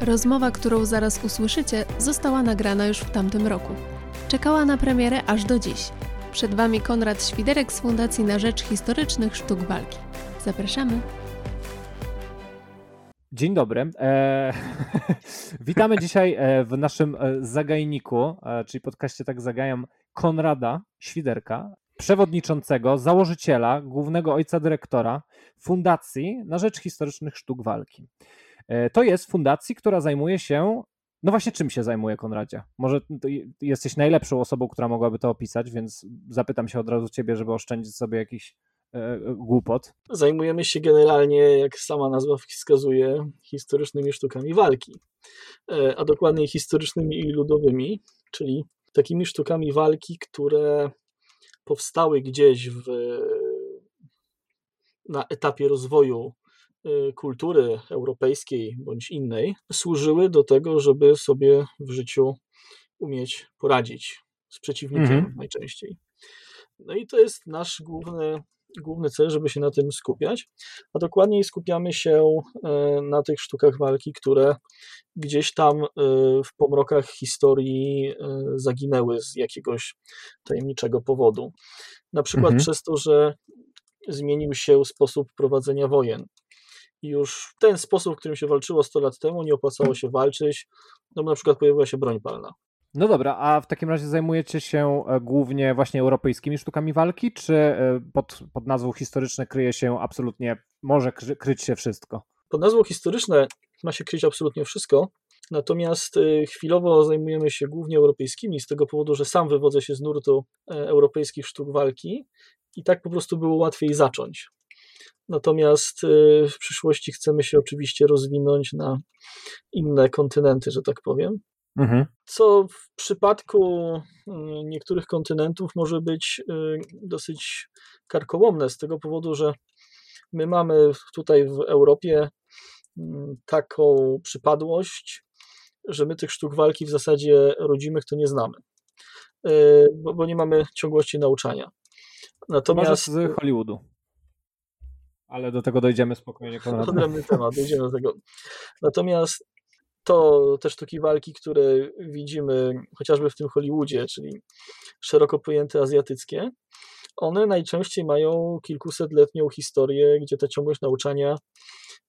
Rozmowa, którą zaraz usłyszycie, została nagrana już w tamtym roku. Czekała na premierę aż do dziś. Przed Wami Konrad Świderek z Fundacji na Rzecz Historycznych Sztuk Walki. Zapraszamy. Dzień dobry. E, witamy dzisiaj e, w naszym e, zagajniku, e, czyli podcaście Tak Zagajam Konrada Świderka, przewodniczącego, założyciela, głównego ojca dyrektora Fundacji na Rzecz Historycznych Sztuk Walki. E, to jest fundacji, która zajmuje się. No właśnie, czym się zajmuje, Konradzie? Może jesteś najlepszą osobą, która mogłaby to opisać, więc zapytam się od razu ciebie, żeby oszczędzić sobie jakiś e, głupot. Zajmujemy się generalnie, jak sama nazwa wskazuje, historycznymi sztukami walki, e, a dokładniej historycznymi i ludowymi, czyli takimi sztukami walki, które powstały gdzieś w, na etapie rozwoju kultury europejskiej bądź innej służyły do tego, żeby sobie w życiu umieć poradzić z przeciwnikiem mhm. najczęściej. No i to jest nasz główny, główny cel, żeby się na tym skupiać, a dokładniej skupiamy się y, na tych sztukach walki, które gdzieś tam y, w pomrokach historii zaginęły z jakiegoś tajemniczego powodu. Na przykład mhm. przez to, że zmienił się sposób prowadzenia wojen już w ten sposób, w którym się walczyło 100 lat temu, nie opłacało się walczyć, no bo na przykład pojawiła się broń palna. No dobra, a w takim razie zajmujecie się e, głównie właśnie europejskimi sztukami walki, czy e, pod, pod nazwą historyczne kryje się absolutnie, może kryć się wszystko? Pod nazwą historyczne ma się kryć absolutnie wszystko, natomiast e, chwilowo zajmujemy się głównie europejskimi, z tego powodu, że sam wywodzę się z nurtu europejskich sztuk walki i tak po prostu było łatwiej zacząć. Natomiast y, w przyszłości chcemy się oczywiście rozwinąć na inne kontynenty, że tak powiem. Mhm. Co w przypadku y, niektórych kontynentów może być y, dosyć karkołomne, z tego powodu, że my mamy tutaj w Europie taką przypadłość, że my tych sztuk walki w zasadzie rodzimych to nie znamy, bo, bo nie mamy ciągłości nauczania. Natomiast z Hollywoodu ale do tego dojdziemy spokojnie. Odrębny temat, dojdziemy do tego. Natomiast to te sztuki walki, które widzimy chociażby w tym Hollywoodzie, czyli szeroko pojęte azjatyckie, one najczęściej mają kilkusetletnią historię, gdzie ta ciągłość nauczania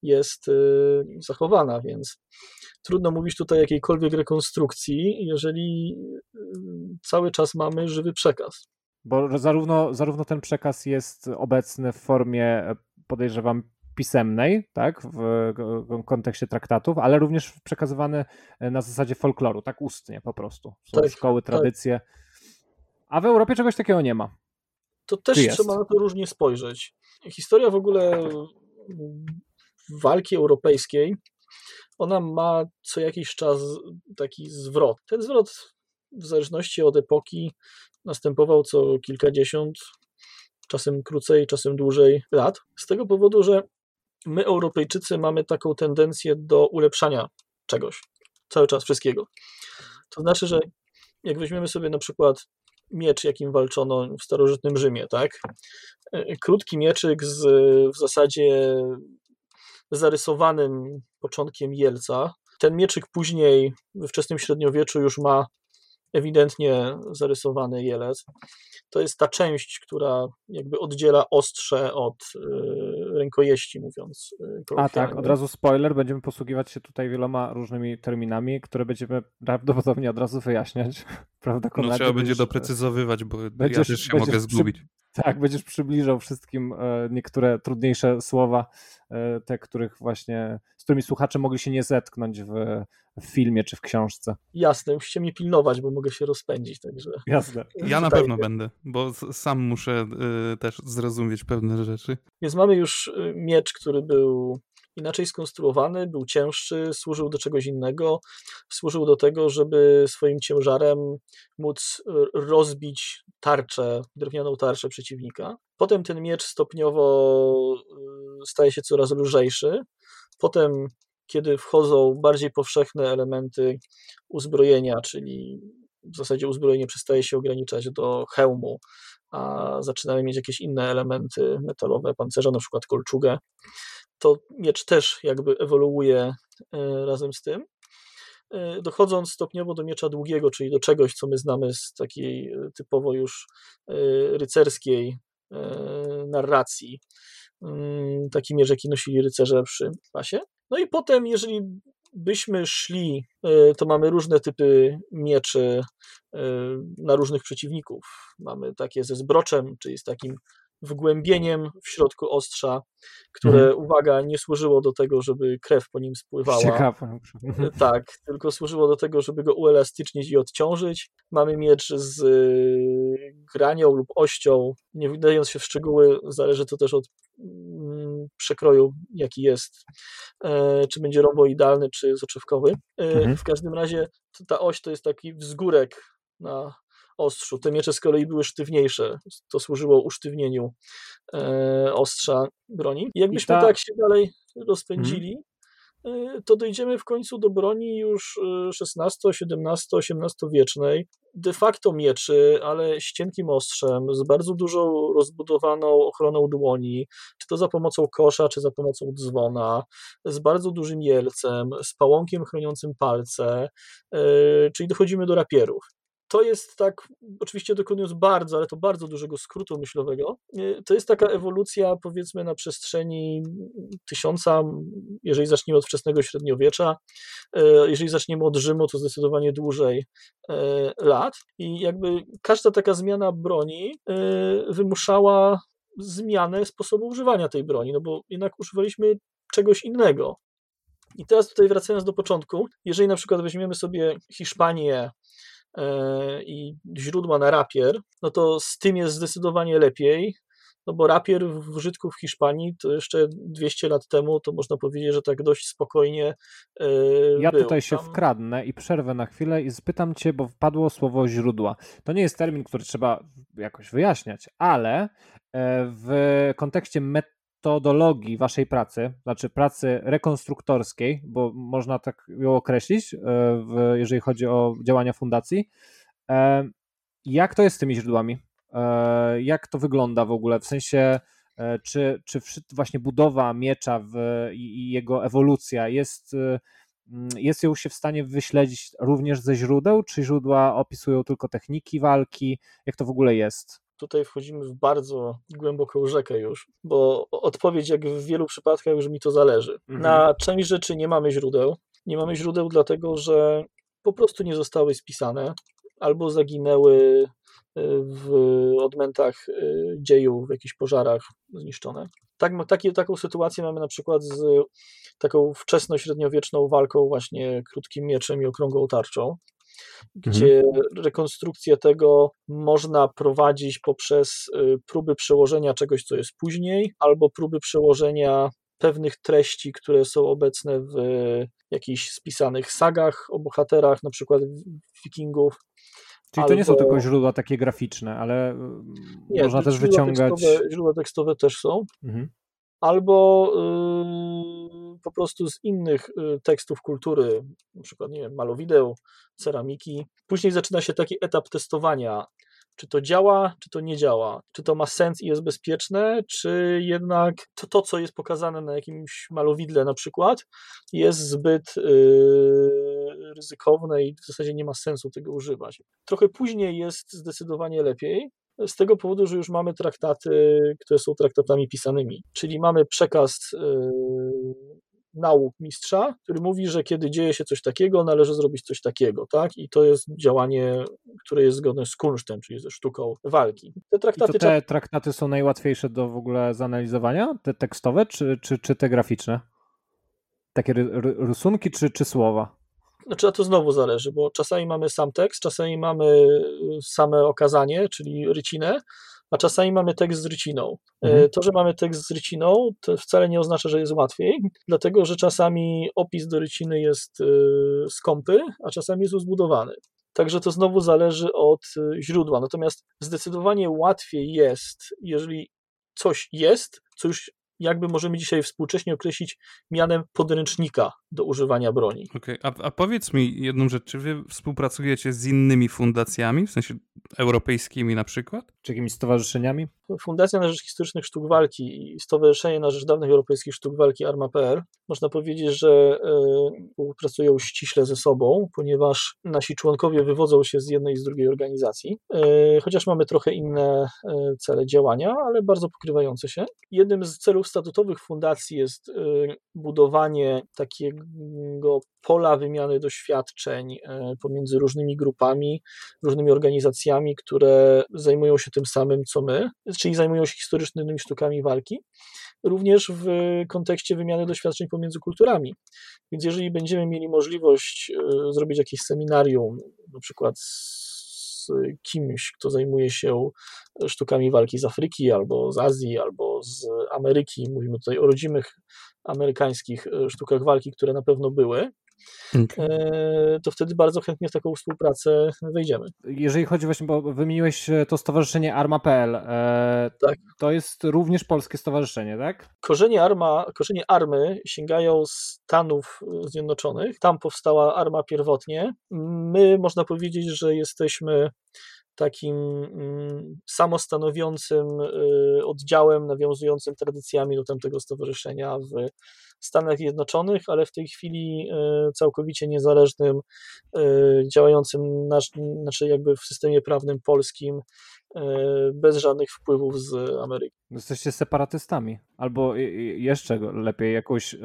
jest y, zachowana, więc trudno mówić tutaj o jakiejkolwiek rekonstrukcji, jeżeli y, cały czas mamy żywy przekaz. Bo zarówno, zarówno ten przekaz jest obecny w formie podejrzewam, pisemnej, tak, w kontekście traktatów, ale również przekazywany na zasadzie folkloru, tak ustnie po prostu. Są tak, szkoły, tak. tradycje. Tak. A w Europie czegoś takiego nie ma. To też trzeba na to różnie spojrzeć. Historia w ogóle walki europejskiej, ona ma co jakiś czas taki zwrot. Ten zwrot w zależności od epoki następował co kilkadziesiąt, czasem krócej, czasem dłużej lat. Z tego powodu, że my, Europejczycy, mamy taką tendencję do ulepszania czegoś, cały czas wszystkiego. To znaczy, że jak weźmiemy sobie na przykład miecz, jakim walczono w starożytnym Rzymie, tak? Krótki mieczyk z w zasadzie zarysowanym początkiem jelca. Ten mieczyk później we wczesnym średniowieczu już ma ewidentnie zarysowany jelec. To jest ta część, która jakby oddziela ostrze od y, rękojeści, mówiąc. Y, A tak, od razu spoiler, będziemy posługiwać się tutaj wieloma różnymi terminami, które będziemy prawdopodobnie od razu wyjaśniać. Prawda, No trzeba będzie doprecyzowywać, bo będziesz, ja też się mogę zgubić. Przy... Tak, będziesz przybliżał wszystkim e, niektóre trudniejsze słowa, e, te, których właśnie, z którymi słuchacze mogli się nie zetknąć w, w filmie czy w książce. Jasne, musicie mnie pilnować, bo mogę się rozpędzić, także. Jasne. Ja na pewno będę, bo sam muszę y, też zrozumieć pewne rzeczy. Więc mamy już y, miecz, który był inaczej skonstruowany, był cięższy, służył do czegoś innego. Służył do tego, żeby swoim ciężarem móc rozbić tarczę, drewnianą tarczę przeciwnika. Potem ten miecz stopniowo y, staje się coraz lżejszy. Potem, kiedy wchodzą bardziej powszechne elementy uzbrojenia, czyli w zasadzie uzbrojenie przestaje się ograniczać do hełmu, a zaczynamy mieć jakieś inne elementy metalowe, pancerza, na przykład kolczugę, to miecz też jakby ewoluuje e, razem z tym. e, dochodząc stopniowo do miecza długiego, czyli do czegoś, co my znamy z takiej e, typowo już rycerskiej narracji. Mm, taki miecz, jaki nosili rycerze przy pasie. No i potem, jeżeli byśmy szli, to mamy różne typy mieczy na różnych przeciwników. Mamy takie ze zbroczem, czyli z takim wgłębieniem w środku ostrza, które, mhm. uwaga, nie służyło do tego, żeby krew po nim spływała. Ciekawe. E, tak, tylko służyło do tego, żeby go uelastycznić i odciążyć. Mamy miecz z e, granią lub ością, nie wdając się w szczegóły, zależy to też od mm, przekroju, jaki jest, e, czy będzie romboidalny, czy soczewkowy. Mhm. W każdym razie ta oś to jest taki wzgórek na ostrzu. Te miecze z kolei były sztywniejsze, to służyło usztywnieniu e, ostrza broni. I jakbyśmy ta... tak się dalej rozpędzili, hmm. to dojdziemy w końcu do broni już XVI, XVII, XVIII wiecznej, de facto mieczy, ale z cienkim ostrzem, z bardzo dużą rozbudowaną ochroną dłoni, czy to za pomocą kosza, czy za pomocą dzwona, z bardzo dużym jelcem, z pałąkiem chroniącym palce, e, czyli dochodzimy do rapierów to jest tak, oczywiście dokonując bardzo, ale to bardzo dużego skrótu myślowego, e, to jest taka ewolucja powiedzmy na przestrzeni tysiąca, jeżeli zaczniemy od wczesnego średniowiecza, e, jeżeli zaczniemy od Rzymu, to zdecydowanie dłużej e, lat i jakby każda taka zmiana broni wymuszała zmianę sposobu używania tej broni, no bo jednak używaliśmy czegoś innego. I teraz tutaj wracając do początku, jeżeli na przykład weźmiemy sobie Hiszpanię i źródła na rapier, no to z tym jest zdecydowanie lepiej, no bo rapier w użytku w Hiszpanii to jeszcze 200 lat temu to można powiedzieć, że tak dość spokojnie e, Ja był. tutaj się Tam... wkradnę i przerwę na chwilę i spytam cię, bo wpadło słowo źródła. To nie jest termin, który trzeba jakoś wyjaśniać, ale e, w kontekście met metodologii waszej pracy, znaczy pracy rekonstruktorskiej, bo można tak ją określić, e, jeżeli chodzi o działania fundacji. E, jak to jest z tymi źródłami? E, jak to wygląda w ogóle? W sensie, czy, czy właśnie budowa miecza w, i jego ewolucja jest, jest ją się w stanie wyśledzić również ze źródeł, czy źródła opisują tylko techniki walki? Jak to w ogóle jest? Tutaj wchodzimy w bardzo głęboką rzekę już, bo odpowiedź, jak w wielu przypadkach, już mi to zależy. Mhm. Na część rzeczy nie mamy źródeł. Nie mamy źródeł, dlatego że po prostu nie zostały spisane albo zaginęły y, w odmętach y, dziejów, w jakichś pożarach zniszczone. Tak, taki, taką sytuację mamy na przykład z taką wczesno-średniowieczną walką właśnie krótkim mieczem i okrągłą tarczą, gdzie mhm. rekonstrukcję tego można prowadzić poprzez y, próby przełożenia czegoś, co jest później, albo próby przełożenia pewnych treści, które są obecne w jakichś spisanych sagach o bohaterach, na przykład wikingów. Czyli to nie są tylko źródła takie graficzne, ale y, nie, można też wyciągać. Tekstowe, źródła tekstowe też są. Mhm. Albo po prostu z innych tekstów kultury, na przykład, nie wiem, malowideł, ceramiki. Później zaczyna się taki etap testowania, czy to działa, czy to nie działa, czy to ma sens i jest bezpieczne, czy jednak to, to co jest pokazane na jakimś malowidle na przykład, jest zbyt yy, ryzykowne i w zasadzie nie ma sensu tego używać. Trochę później jest zdecydowanie lepiej, z tego powodu, że już mamy traktaty, które są traktatami pisanymi, czyli mamy przekaz yy, nauk mistrza, który mówi, że kiedy dzieje się coś takiego, należy zrobić coś takiego, tak? I to jest działanie, które jest zgodne z kunsztem, czyli ze sztuką walki. Te traktaty, te traktaty są najłatwiejsze do w ogóle zanalizowania? Te tekstowe, czy, czy, czy te graficzne? Takie rysunki, czy, czy słowa? Znaczy, a to znowu zależy, bo czasami mamy sam tekst, czasami mamy y, same okazanie, czyli rycinę, a czasami mamy tekst z ryciną. E, mhm. To, że mamy tekst z ryciną, to wcale nie oznacza, że jest łatwiej, dlatego że czasami opis do ryciny jest e, skąpy, a czasami jest uzbudowany. Także to znowu zależy od e, źródła. Natomiast zdecydowanie łatwiej jest, jeżeli coś jest, co już jakby możemy dzisiaj współcześnie określić mianem podręcznika do używania broni. Okay. A, a powiedz mi jedną rzecz, czy wy współpracujecie z innymi fundacjami, w sensie europejskimi na przykład? Czy jakimiś stowarzyszeniami? Fundacja na Rzecz Historycznych Sztuk Walki i Stowarzyszenie na Rzecz Dawnych Europejskich Sztuk Walki Arma.pl można powiedzieć, że e, współpracują ściśle ze sobą, ponieważ nasi członkowie wywodzą się z jednej i z drugiej organizacji, e, chociaż mamy trochę inne e, cele działania, ale bardzo pokrywające się. Jednym z celów statutowych fundacji jest budowanie takiego pola wymiany doświadczeń pomiędzy różnymi grupami, różnymi organizacjami, które zajmują się tym samym co my, czyli zajmują się historycznymi sztukami walki, również w kontekście wymiany doświadczeń pomiędzy kulturami. Więc jeżeli będziemy mieli możliwość e, zrobić jakieś seminarium, na przykład z kimś, kto zajmuje się sztukami walki z Afryki, albo z Azji, albo z Ameryki, mówimy tutaj o rodzimych amerykańskich e, sztukach walki, które na pewno były, to wtedy bardzo chętnie w taką współpracę wejdziemy. Jeżeli chodzi właśnie, bo wymieniłeś e, to stowarzyszenie Arma.pl, e, tak. to jest również polskie stowarzyszenie, tak? Korzenie, Arma, korzenie Army sięgają z Stanów Zjednoczonych. Tam powstała Arma pierwotnie. My, można powiedzieć, że jesteśmy takim mm, samostanowiącym oddziałem nawiązującym tradycjami do tamtego stowarzyszenia w Stanach Zjednoczonych, ale w tej chwili e, całkowicie niezależnym, e, działającym na, znaczy jakby w systemie prawnym polskim, e, bez żadnych wpływów z Ameryki. Jesteście separatystami, albo jeszcze lepiej, jakąś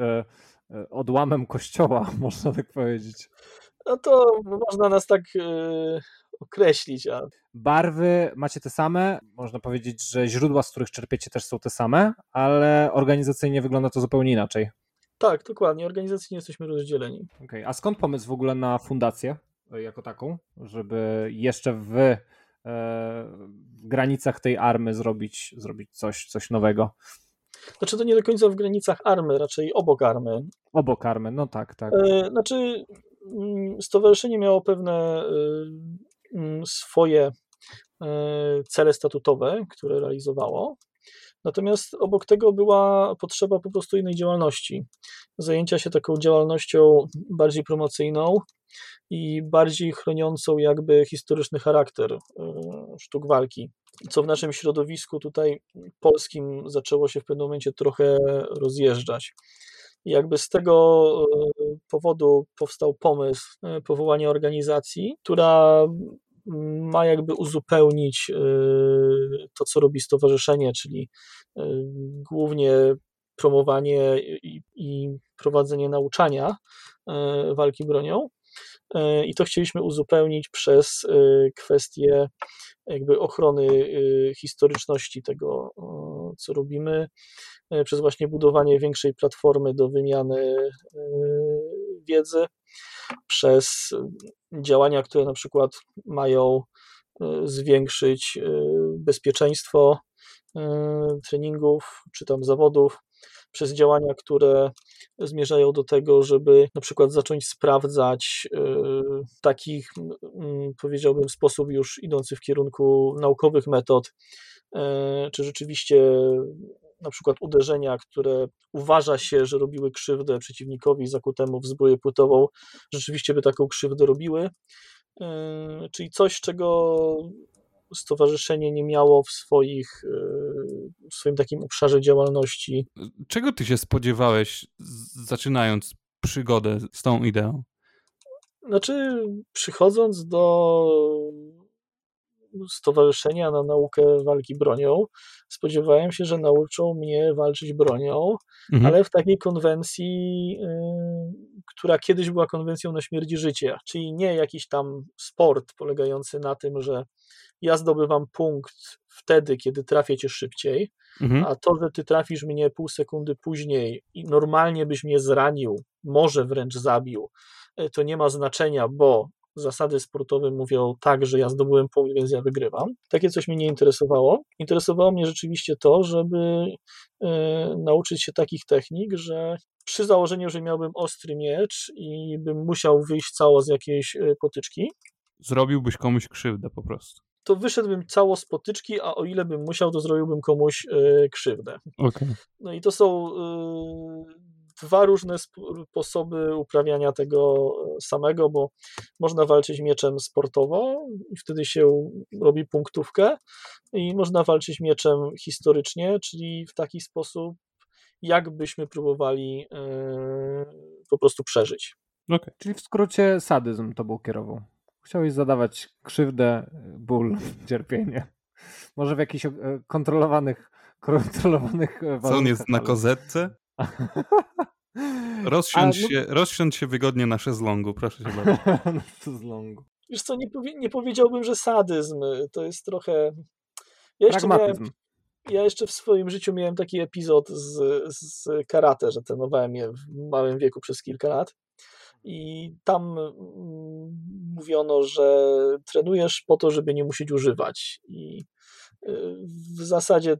odłamem kościoła, można tak powiedzieć. No to można nas tak określić. A... Barwy macie te same, można powiedzieć, że źródła, z których czerpiecie też są te same, ale organizacyjnie wygląda to zupełnie inaczej. Tak, dokładnie. Organizacyjnie jesteśmy rozdzieleni. Okay. A skąd pomysł w ogóle na fundację e, jako taką, żeby jeszcze w, e, w granicach tej army zrobić, zrobić coś, coś nowego? Znaczy to nie do końca w granicach army, raczej obok army. Obok army, no tak, tak. E, znaczy mm, stowarzyszenie miało pewne mm, swoje cele statutowe, które realizowało. Natomiast obok tego była potrzeba po prostu innej działalności. Zajęcia się taką działalnością bardziej promocyjną i bardziej chroniącą jakby historyczny charakter e, sztuk walki, co w naszym środowisku tutaj polskim zaczęło się w pewnym momencie trochę rozjeżdżać. I jakby z tego e, powodu powstał pomysł e, powołania organizacji, która ma jakby uzupełnić y, to, co robi stowarzyszenie, czyli y, głównie promowanie i, prowadzenie nauczania y, walki bronią. I to chcieliśmy uzupełnić przez kwestię jakby ochrony historyczności tego, co robimy, przez właśnie budowanie większej platformy do wymiany wiedzy, przez działania, które na przykład mają e, zwiększyć e, bezpieczeństwo e, treningów czy tam zawodów, przez działania, które zmierzają do tego, żeby na przykład zacząć sprawdzać takich, powiedziałbym, sposób już idący w kierunku naukowych metod, czy rzeczywiście na przykład uderzenia, które uważa się, że robiły krzywdę przeciwnikowi zakutemu w zbroję płytową, rzeczywiście by taką krzywdę robiły. Yy, czyli coś, czego stowarzyszenie nie miało w, swoich, yy, w swoim takim obszarze działalności. Czego ty się spodziewałeś, zaczynając przygodę z tą ideą? Znaczy, przychodząc do stowarzyszenia na naukę walki bronią. Spodziewałem się, że nauczą mnie walczyć bronią, mhm. ale w takiej konwencji, y, która kiedyś była konwencją na śmierć i życie, czyli nie jakiś tam sport polegający na tym, że ja zdobywam punkt wtedy, kiedy trafię cię szybciej, mhm. a to, że ty trafisz mnie pół sekundy później i normalnie byś mnie zranił, może wręcz zabił, y, to nie ma znaczenia, bo zasady sportowe mówią tak, że ja zdobyłem punkt, więc ja wygrywam. Takie coś mnie nie interesowało. Interesowało mnie rzeczywiście to, żeby y, nauczyć się takich technik, że przy założeniu, że miałbym ostry miecz i bym musiał wyjść cało z jakiejś e, potyczki. Zrobiłbyś komuś krzywdę po prostu. to wyszedłbym cało z potyczki, a o ile bym musiał, to zrobiłbym komuś e, krzywdę. Okay. No i to są dwa różne sposoby uprawiania tego samego, bo można walczyć mieczem sportowo i wtedy się robi punktówkę i można walczyć mieczem historycznie, czyli w taki sposób, jakbyśmy próbowali po prostu przeżyć. Okay. Czyli w skrócie sadyzm to był kierował. Chciałeś zadawać krzywdę, ból, cierpienie. Może w jakichś e, kontrolowanych, kontrolowanych warunkach. Co on jest na kozetce? Rozsiądź, no... się, rozsiądź się wygodnie na szezlongu, proszę cię bardzo. na szezlongu. Wiesz co, nie, powie, nie powiedziałbym, że sadyzm. To jest trochę... Ja jeszcze. Miałem, ja jeszcze w swoim życiu miałem taki epizod z, z karate, że trenowałem je w małym wieku przez kilka lat. I tam mm, mówiono, że trenujesz po to, żeby nie musieć używać. I y, w zasadzie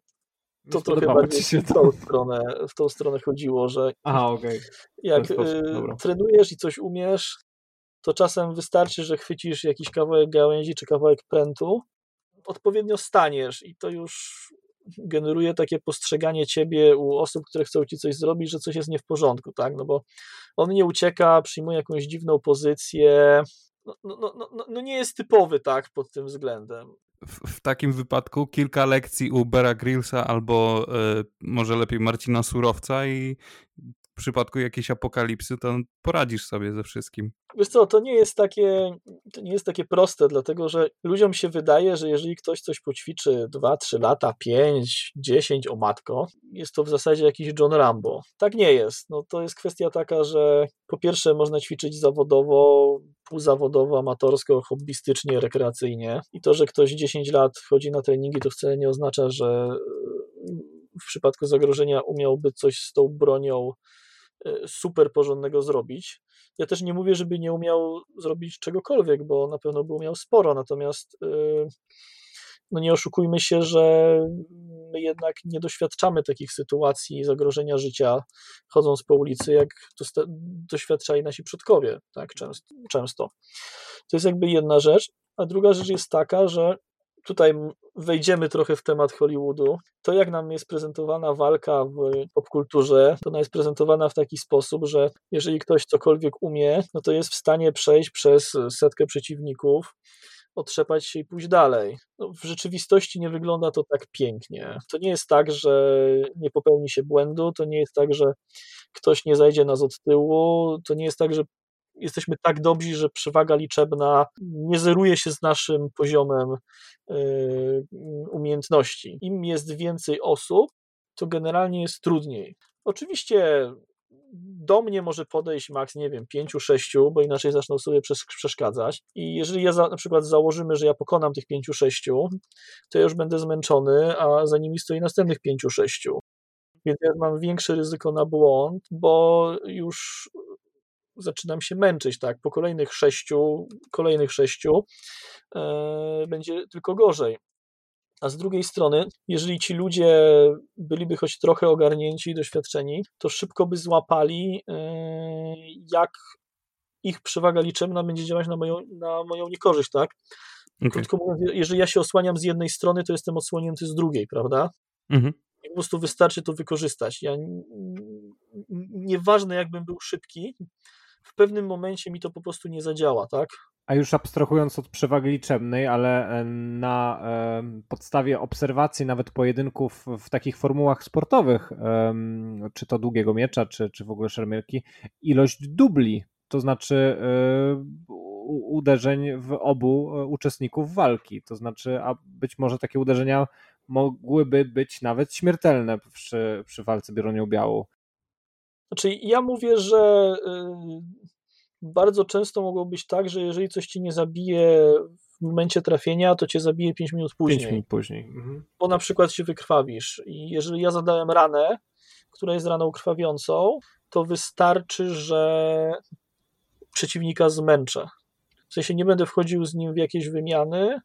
to trochę bardziej się w tą, stronę, w tą stronę chodziło, że Aha, okay. jak y, trenujesz i coś umiesz, to czasem wystarczy, że chwycisz jakiś kawałek gałęzi czy kawałek prętu, odpowiednio staniesz i to już generuje takie postrzeganie ciebie u osób, które chcą ci coś zrobić, że coś jest nie w porządku, tak? No bo on nie ucieka, przyjmuje jakąś dziwną pozycję. No, no, no, no nie jest typowy, tak, pod tym względem. W, w takim wypadku kilka lekcji u Bera Grillsa albo y, może lepiej Marcina Surowca i w przypadku jakiejś apokalipsy, to poradzisz sobie ze wszystkim. Wiesz co, to nie jest takie, to nie jest takie proste, dlatego że ludziom się wydaje, że jeżeli ktoś coś poćwiczy 2-3 lata, 5, 10 o matko, jest to w zasadzie jakiś John Rambo. Tak nie jest. No, to jest kwestia taka, że po pierwsze można ćwiczyć zawodowo, półzawodowo, amatorsko, hobbystycznie, rekreacyjnie i to, że ktoś 10 lat wchodzi na treningi, to wcale nie oznacza, że w przypadku zagrożenia umiałby coś z tą bronią E, super porządnego zrobić. Ja też nie mówię, żeby nie umiał zrobić czegokolwiek, bo na pewno by umiał sporo, natomiast e, no nie oszukujmy się, że my jednak nie doświadczamy takich sytuacji zagrożenia życia chodząc po ulicy, jak doświadczali nasi przodkowie, tak, często. To jest jakby jedna rzecz, a druga rzecz jest taka, że tutaj wejdziemy trochę w temat Hollywoodu, to jak nam jest prezentowana walka w popkulturze, to ona jest prezentowana w taki sposób, że jeżeli ktoś cokolwiek umie, no to jest w stanie przejść przez setkę przeciwników, otrzepać się i pójść dalej. No, w rzeczywistości nie wygląda to tak pięknie. To nie jest tak, że nie popełni się błędu, to nie jest tak, że ktoś nie zajdzie nas od tyłu, to nie jest tak, że jesteśmy tak dobrzy, że przewaga liczebna nie zeruje się z naszym poziomem y, umiejętności. Im jest więcej osób, to generalnie jest trudniej. Oczywiście do mnie może podejść maks, nie wiem, pięciu, sześciu, bo inaczej zaczną sobie przeszkadzać. I jeżeli ja za, na przykład założymy, że ja pokonam tych pięciu, sześciu, to ja już będę zmęczony, a za nimi stoi następnych pięciu, sześciu. Więc ja mam większe ryzyko na błąd, bo już zaczynam się męczyć, tak, po kolejnych sześciu, kolejnych sześciu e, będzie tylko gorzej. A z drugiej strony, jeżeli ci ludzie byliby choć trochę ogarnięci i doświadczeni, to szybko by złapali, e, jak ich przewaga liczebna będzie działać na moją, na moją niekorzyść, tak? Okay. Krótko mówiąc, jeżeli ja się osłaniam z jednej strony, to jestem odsłonięty z drugiej, prawda? Mhm. I po prostu wystarczy to wykorzystać. Ja, nieważne jakbym był szybki, w pewnym momencie mi to po prostu nie zadziała, tak? A już abstrahując od przewagi liczebnej, ale e, na podstawie obserwacji nawet pojedynków w takich formułach sportowych, czy to długiego miecza, czy, czy w ogóle szermierki, ilość dubli, to znaczy e, uderzeń w obu e, uczestników walki. To znaczy, a być może takie uderzenia mogłyby być nawet śmiertelne przy, przy walce bioronią białą. Znaczy, ja mówię, że y, bardzo często mogło być tak, że jeżeli coś ci nie zabije w momencie trafienia, to cię zabije 5 minut później. 5 minut później. Mhm. Bo na przykład się wykrwawisz. I jeżeli ja zadałem ranę, która jest raną krwawiącą, to wystarczy, że przeciwnika zmęczę. W sensie nie będę wchodził z nim w jakieś wymiany,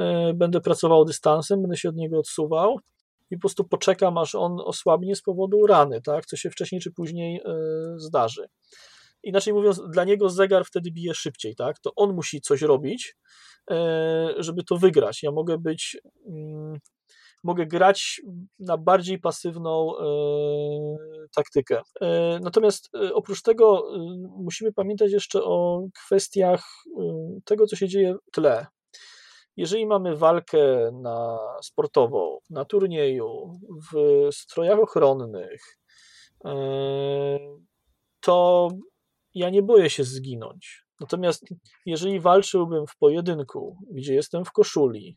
y, będę pracował dystansem, będę się od niego odsuwał i po prostu poczekam, aż on osłabnie z powodu rany, tak? co się wcześniej czy później e, zdarzy. inaczej mówiąc, dla niego zegar wtedy bije szybciej, tak? To on musi coś robić, e, żeby to wygrać. Ja mogę być, mm, mogę grać na bardziej pasywną e, taktykę. Natomiast oprócz tego musimy pamiętać jeszcze o kwestiach tego, co się dzieje w tle. Jeżeli mamy walkę na sportową, na turnieju, w strojach ochronnych, to ja nie boję się zginąć. Natomiast jeżeli walczyłbym w pojedynku, gdzie jestem w koszuli,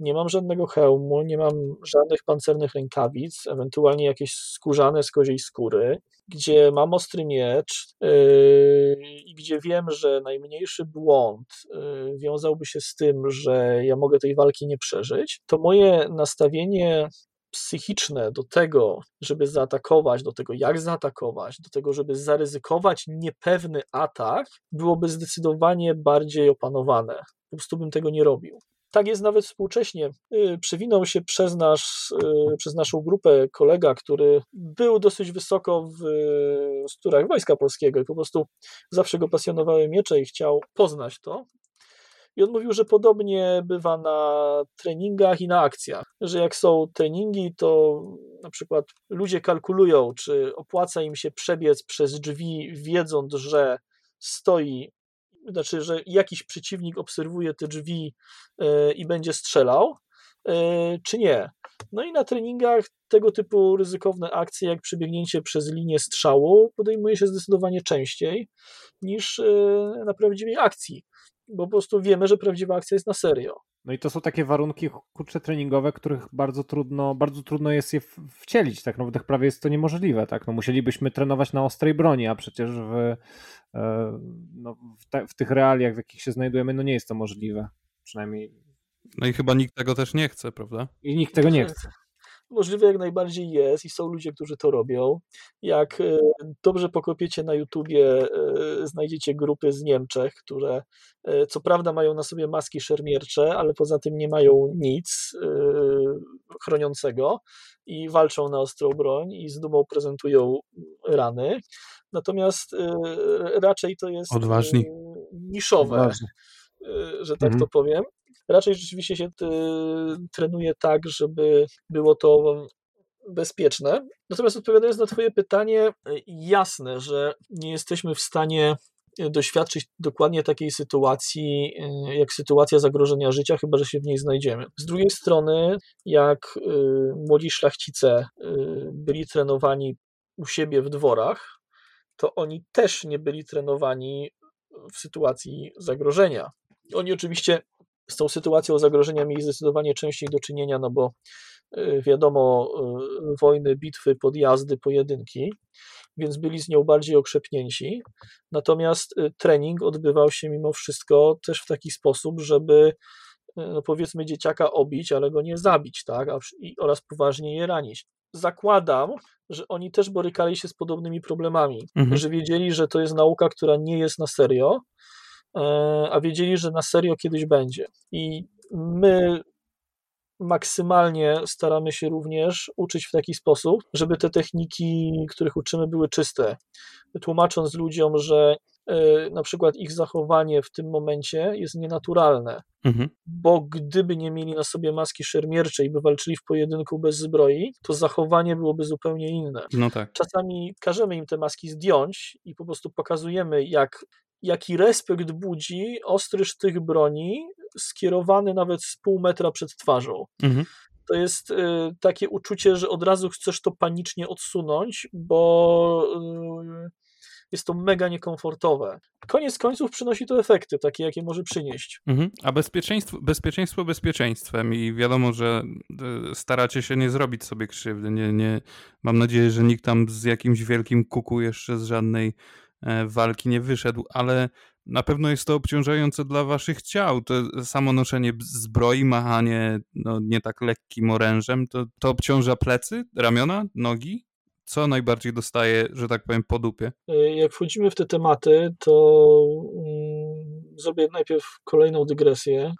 nie mam żadnego hełmu, nie mam żadnych pancernych rękawic, ewentualnie jakieś skórzane z koziej skóry, gdzie mam ostry miecz yy, i gdzie wiem, że najmniejszy błąd yy, wiązałby się z tym, że ja mogę tej walki nie przeżyć, to moje nastawienie psychiczne do tego, żeby zaatakować, do tego jak zaatakować, do tego, żeby zaryzykować niepewny atak, byłoby zdecydowanie bardziej opanowane. Po prostu bym tego nie robił. Tak jest nawet współcześnie. Y, przewinął się przez, nasz, y, przez naszą grupę kolega, który był dosyć wysoko w strukturach Wojska Polskiego i po prostu zawsze go pasjonowały miecze i chciał poznać to. I on mówił, że podobnie bywa na treningach i na akcjach, że jak są treningi, to na przykład ludzie kalkulują, czy opłaca im się przebiec przez drzwi, wiedząc, że stoi, znaczy, że jakiś przeciwnik obserwuje te drzwi e, i będzie strzelał, e, czy nie. No i na treningach tego typu ryzykowne akcje, jak przebiegnięcie przez linię strzału, podejmuje się zdecydowanie częściej niż e, na prawdziwej akcji bo po prostu wiemy, że prawdziwa akcja jest na serio. No i to są takie warunki kurcze treningowe, których bardzo trudno, bardzo trudno jest je wcielić, tak? No tych prawie jest to niemożliwe, tak? No musielibyśmy trenować na ostrej broni, a przecież w, e, no, w, te, w tych realiach, w jakich się znajdujemy, no nie jest to możliwe. Przynajmniej. No i chyba nikt tego też nie chce, prawda? I nikt tego nie chce. Możliwe jak najbardziej jest i są ludzie, którzy to robią. Jak e, dobrze pokopiecie na YouTubie, e, znajdziecie grupy z Niemczech, które e, co prawda mają na sobie maski szermiercze, ale poza tym nie mają nic chroniącego i walczą na ostrą broń i z dumą prezentują rany. Natomiast raczej to jest Odważni. niszowe, Odważni. że tak mhm. to powiem raczej rzeczywiście się y, trenuje tak, żeby było to bezpieczne. Natomiast odpowiadając na Twoje pytanie, y, jasne, że nie jesteśmy w stanie y, doświadczyć dokładnie takiej sytuacji, jak sytuacja zagrożenia życia, chyba że się w niej znajdziemy. Z drugiej strony, jak młodzi szlachcice byli trenowani u siebie w dworach, to oni też nie byli trenowani w sytuacji zagrożenia. Oni oczywiście z tą sytuacją zagrożenia mieli zdecydowanie częściej do czynienia, no bo y, wiadomo, y, wojny, bitwy, podjazdy, pojedynki, więc byli z nią bardziej okrzepnięci. Natomiast y, trening odbywał się mimo wszystko też w taki sposób, żeby no powiedzmy dzieciaka obić, ale go nie zabić, tak, oraz poważnie je ranić. Zakładam, że oni też borykali się z podobnymi problemami, mhm. że wiedzieli, że to jest nauka, która nie jest na serio, a wiedzieli, że na serio kiedyś będzie. I my maksymalnie staramy się również uczyć w taki sposób, żeby te techniki, których uczymy, były czyste. Tłumacząc ludziom, że e, na przykład ich zachowanie w tym momencie jest nienaturalne, mhm. bo gdyby nie mieli na sobie maski szermierczej i by walczyli w pojedynku bez zbroi, to zachowanie byłoby zupełnie inne. No tak. Czasami każemy im te maski zdjąć i po prostu pokazujemy, jak jaki respekt budzi ostry sztych broni skierowany nawet z pół metra przed twarzą. Mhm. To jest y, takie uczucie, że od razu chcesz to panicznie odsunąć, bo y, jest to mega niekomfortowe. Koniec końców przynosi to efekty, takie jakie może przynieść. Mhm. A bezpieczeństwo, bezpieczeństwo bezpieczeństwem i wiadomo, że y, staracie się nie zrobić sobie krzywdy. Nie, nie, mam nadzieję, że nikt tam z jakimś wielkim kuku jeszcze z żadnej walki nie wyszedł, ale na pewno jest to obciążające dla waszych ciał. To samo noszenie zbroi, machanie no, nie tak lekkim orężem, to, to obciąża plecy, ramiona, nogi? Co najbardziej dostaje, że tak powiem, po dupie? E, jak wchodzimy w te tematy, to mm, zrobię najpierw kolejną dygresję.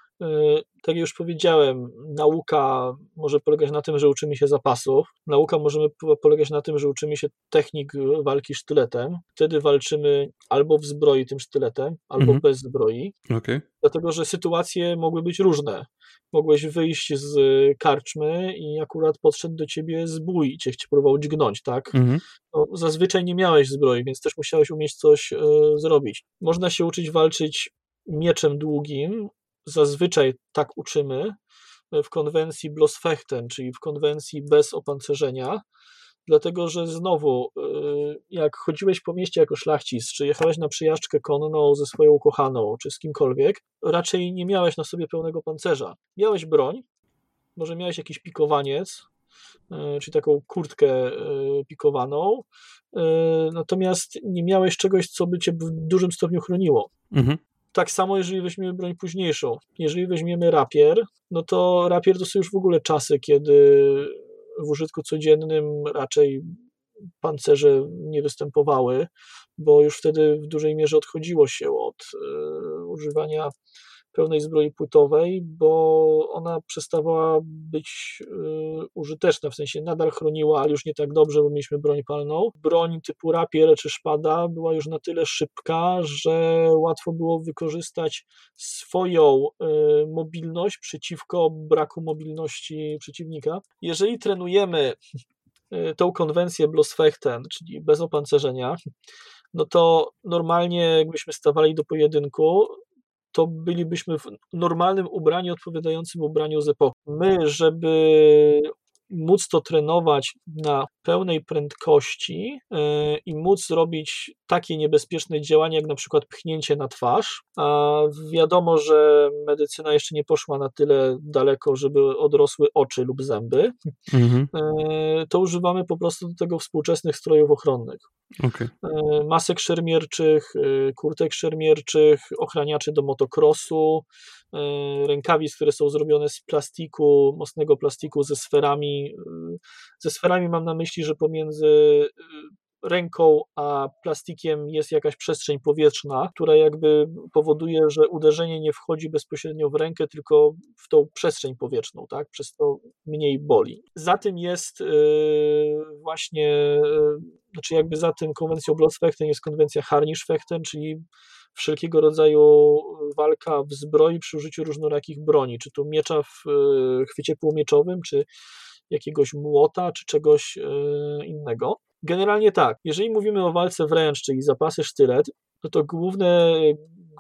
tak jak już powiedziałem, nauka może polegać na tym, że uczymy się zapasów. Nauka może polegać na tym, że uczymy się technik walki sztyletem. Wtedy walczymy albo w zbroi tym sztyletem, albo mhm. bez zbroi. Okay. Dlatego, że sytuacje mogły być różne. Mogłeś wyjść z karczmy i akurat podszedł do ciebie zbój i cię próbował dźgnąć, tak? Mhm. No, zazwyczaj nie miałeś zbroi, więc też musiałeś umieć coś y, zrobić. Można się uczyć walczyć mieczem długim, zazwyczaj tak uczymy w konwencji Blossfechten, czyli w konwencji bez opancerzenia, dlatego że znowu, y, jak chodziłeś po mieście jako szlachcic, czy jechałeś na przyjażdżkę konną ze swoją ukochaną, czy z kimkolwiek, raczej nie miałeś na sobie pełnego pancerza. Miałeś broń, może miałeś jakiś pikowaniec, y, czy taką kurtkę pikowaną, natomiast nie miałeś czegoś, co by cię w dużym stopniu chroniło. Mhm. Tak samo, jeżeli weźmiemy broń późniejszą. Jeżeli weźmiemy rapier, no to rapier to są już w ogóle czasy, kiedy w użytku codziennym raczej pancerze nie występowały, bo już wtedy w dużej mierze odchodziło się od y, używania pełnej zbroi płytowej, bo ona przestawała być y, użyteczna, w sensie nadal chroniła, ale już nie tak dobrze, bo mieliśmy broń palną. Broń typu rapier czy szpada była już na tyle szybka, że łatwo było wykorzystać swoją y, mobilność przeciwko braku mobilności przeciwnika. Jeżeli trenujemy y, tą konwencję Blossfechten, czyli bez opancerzenia, no to normalnie jakbyśmy stawali do pojedynku, to bylibyśmy w normalnym ubraniu odpowiadającym ubraniu z epoki. My, żeby móc to trenować na pełnej prędkości e, i móc robić takie niebezpieczne działania, jak na przykład pchnięcie na twarz. A wiadomo, że medycyna jeszcze nie poszła na tyle daleko, żeby odrosły oczy lub zęby. Mhm. E, to używamy po prostu do tego współczesnych strojów ochronnych. Okay. E, masek szermierczych, kurtek szermierczych, ochraniaczy do motocrossu, rękawic, które są zrobione z plastiku, mocnego plastiku ze sferami. Ze sferami mam na myśli, że pomiędzy ręką a plastikiem jest jakaś przestrzeń powietrzna, która jakby powoduje, że uderzenie nie wchodzi bezpośrednio w rękę, tylko w tą przestrzeń powietrzną, tak? Przez to mniej boli. Za tym jest właśnie, znaczy jakby za tym konwencją Bloodfechten jest konwencja Harnischfechten, czyli wszelkiego rodzaju walka w zbroi przy użyciu różnorakich broni, czy to miecza w e, chwycie półomieczowym, czy jakiegoś młota, czy czegoś e, innego. Generalnie tak, jeżeli mówimy o walce wręcz, czyli zapasy sztylet, no to główne,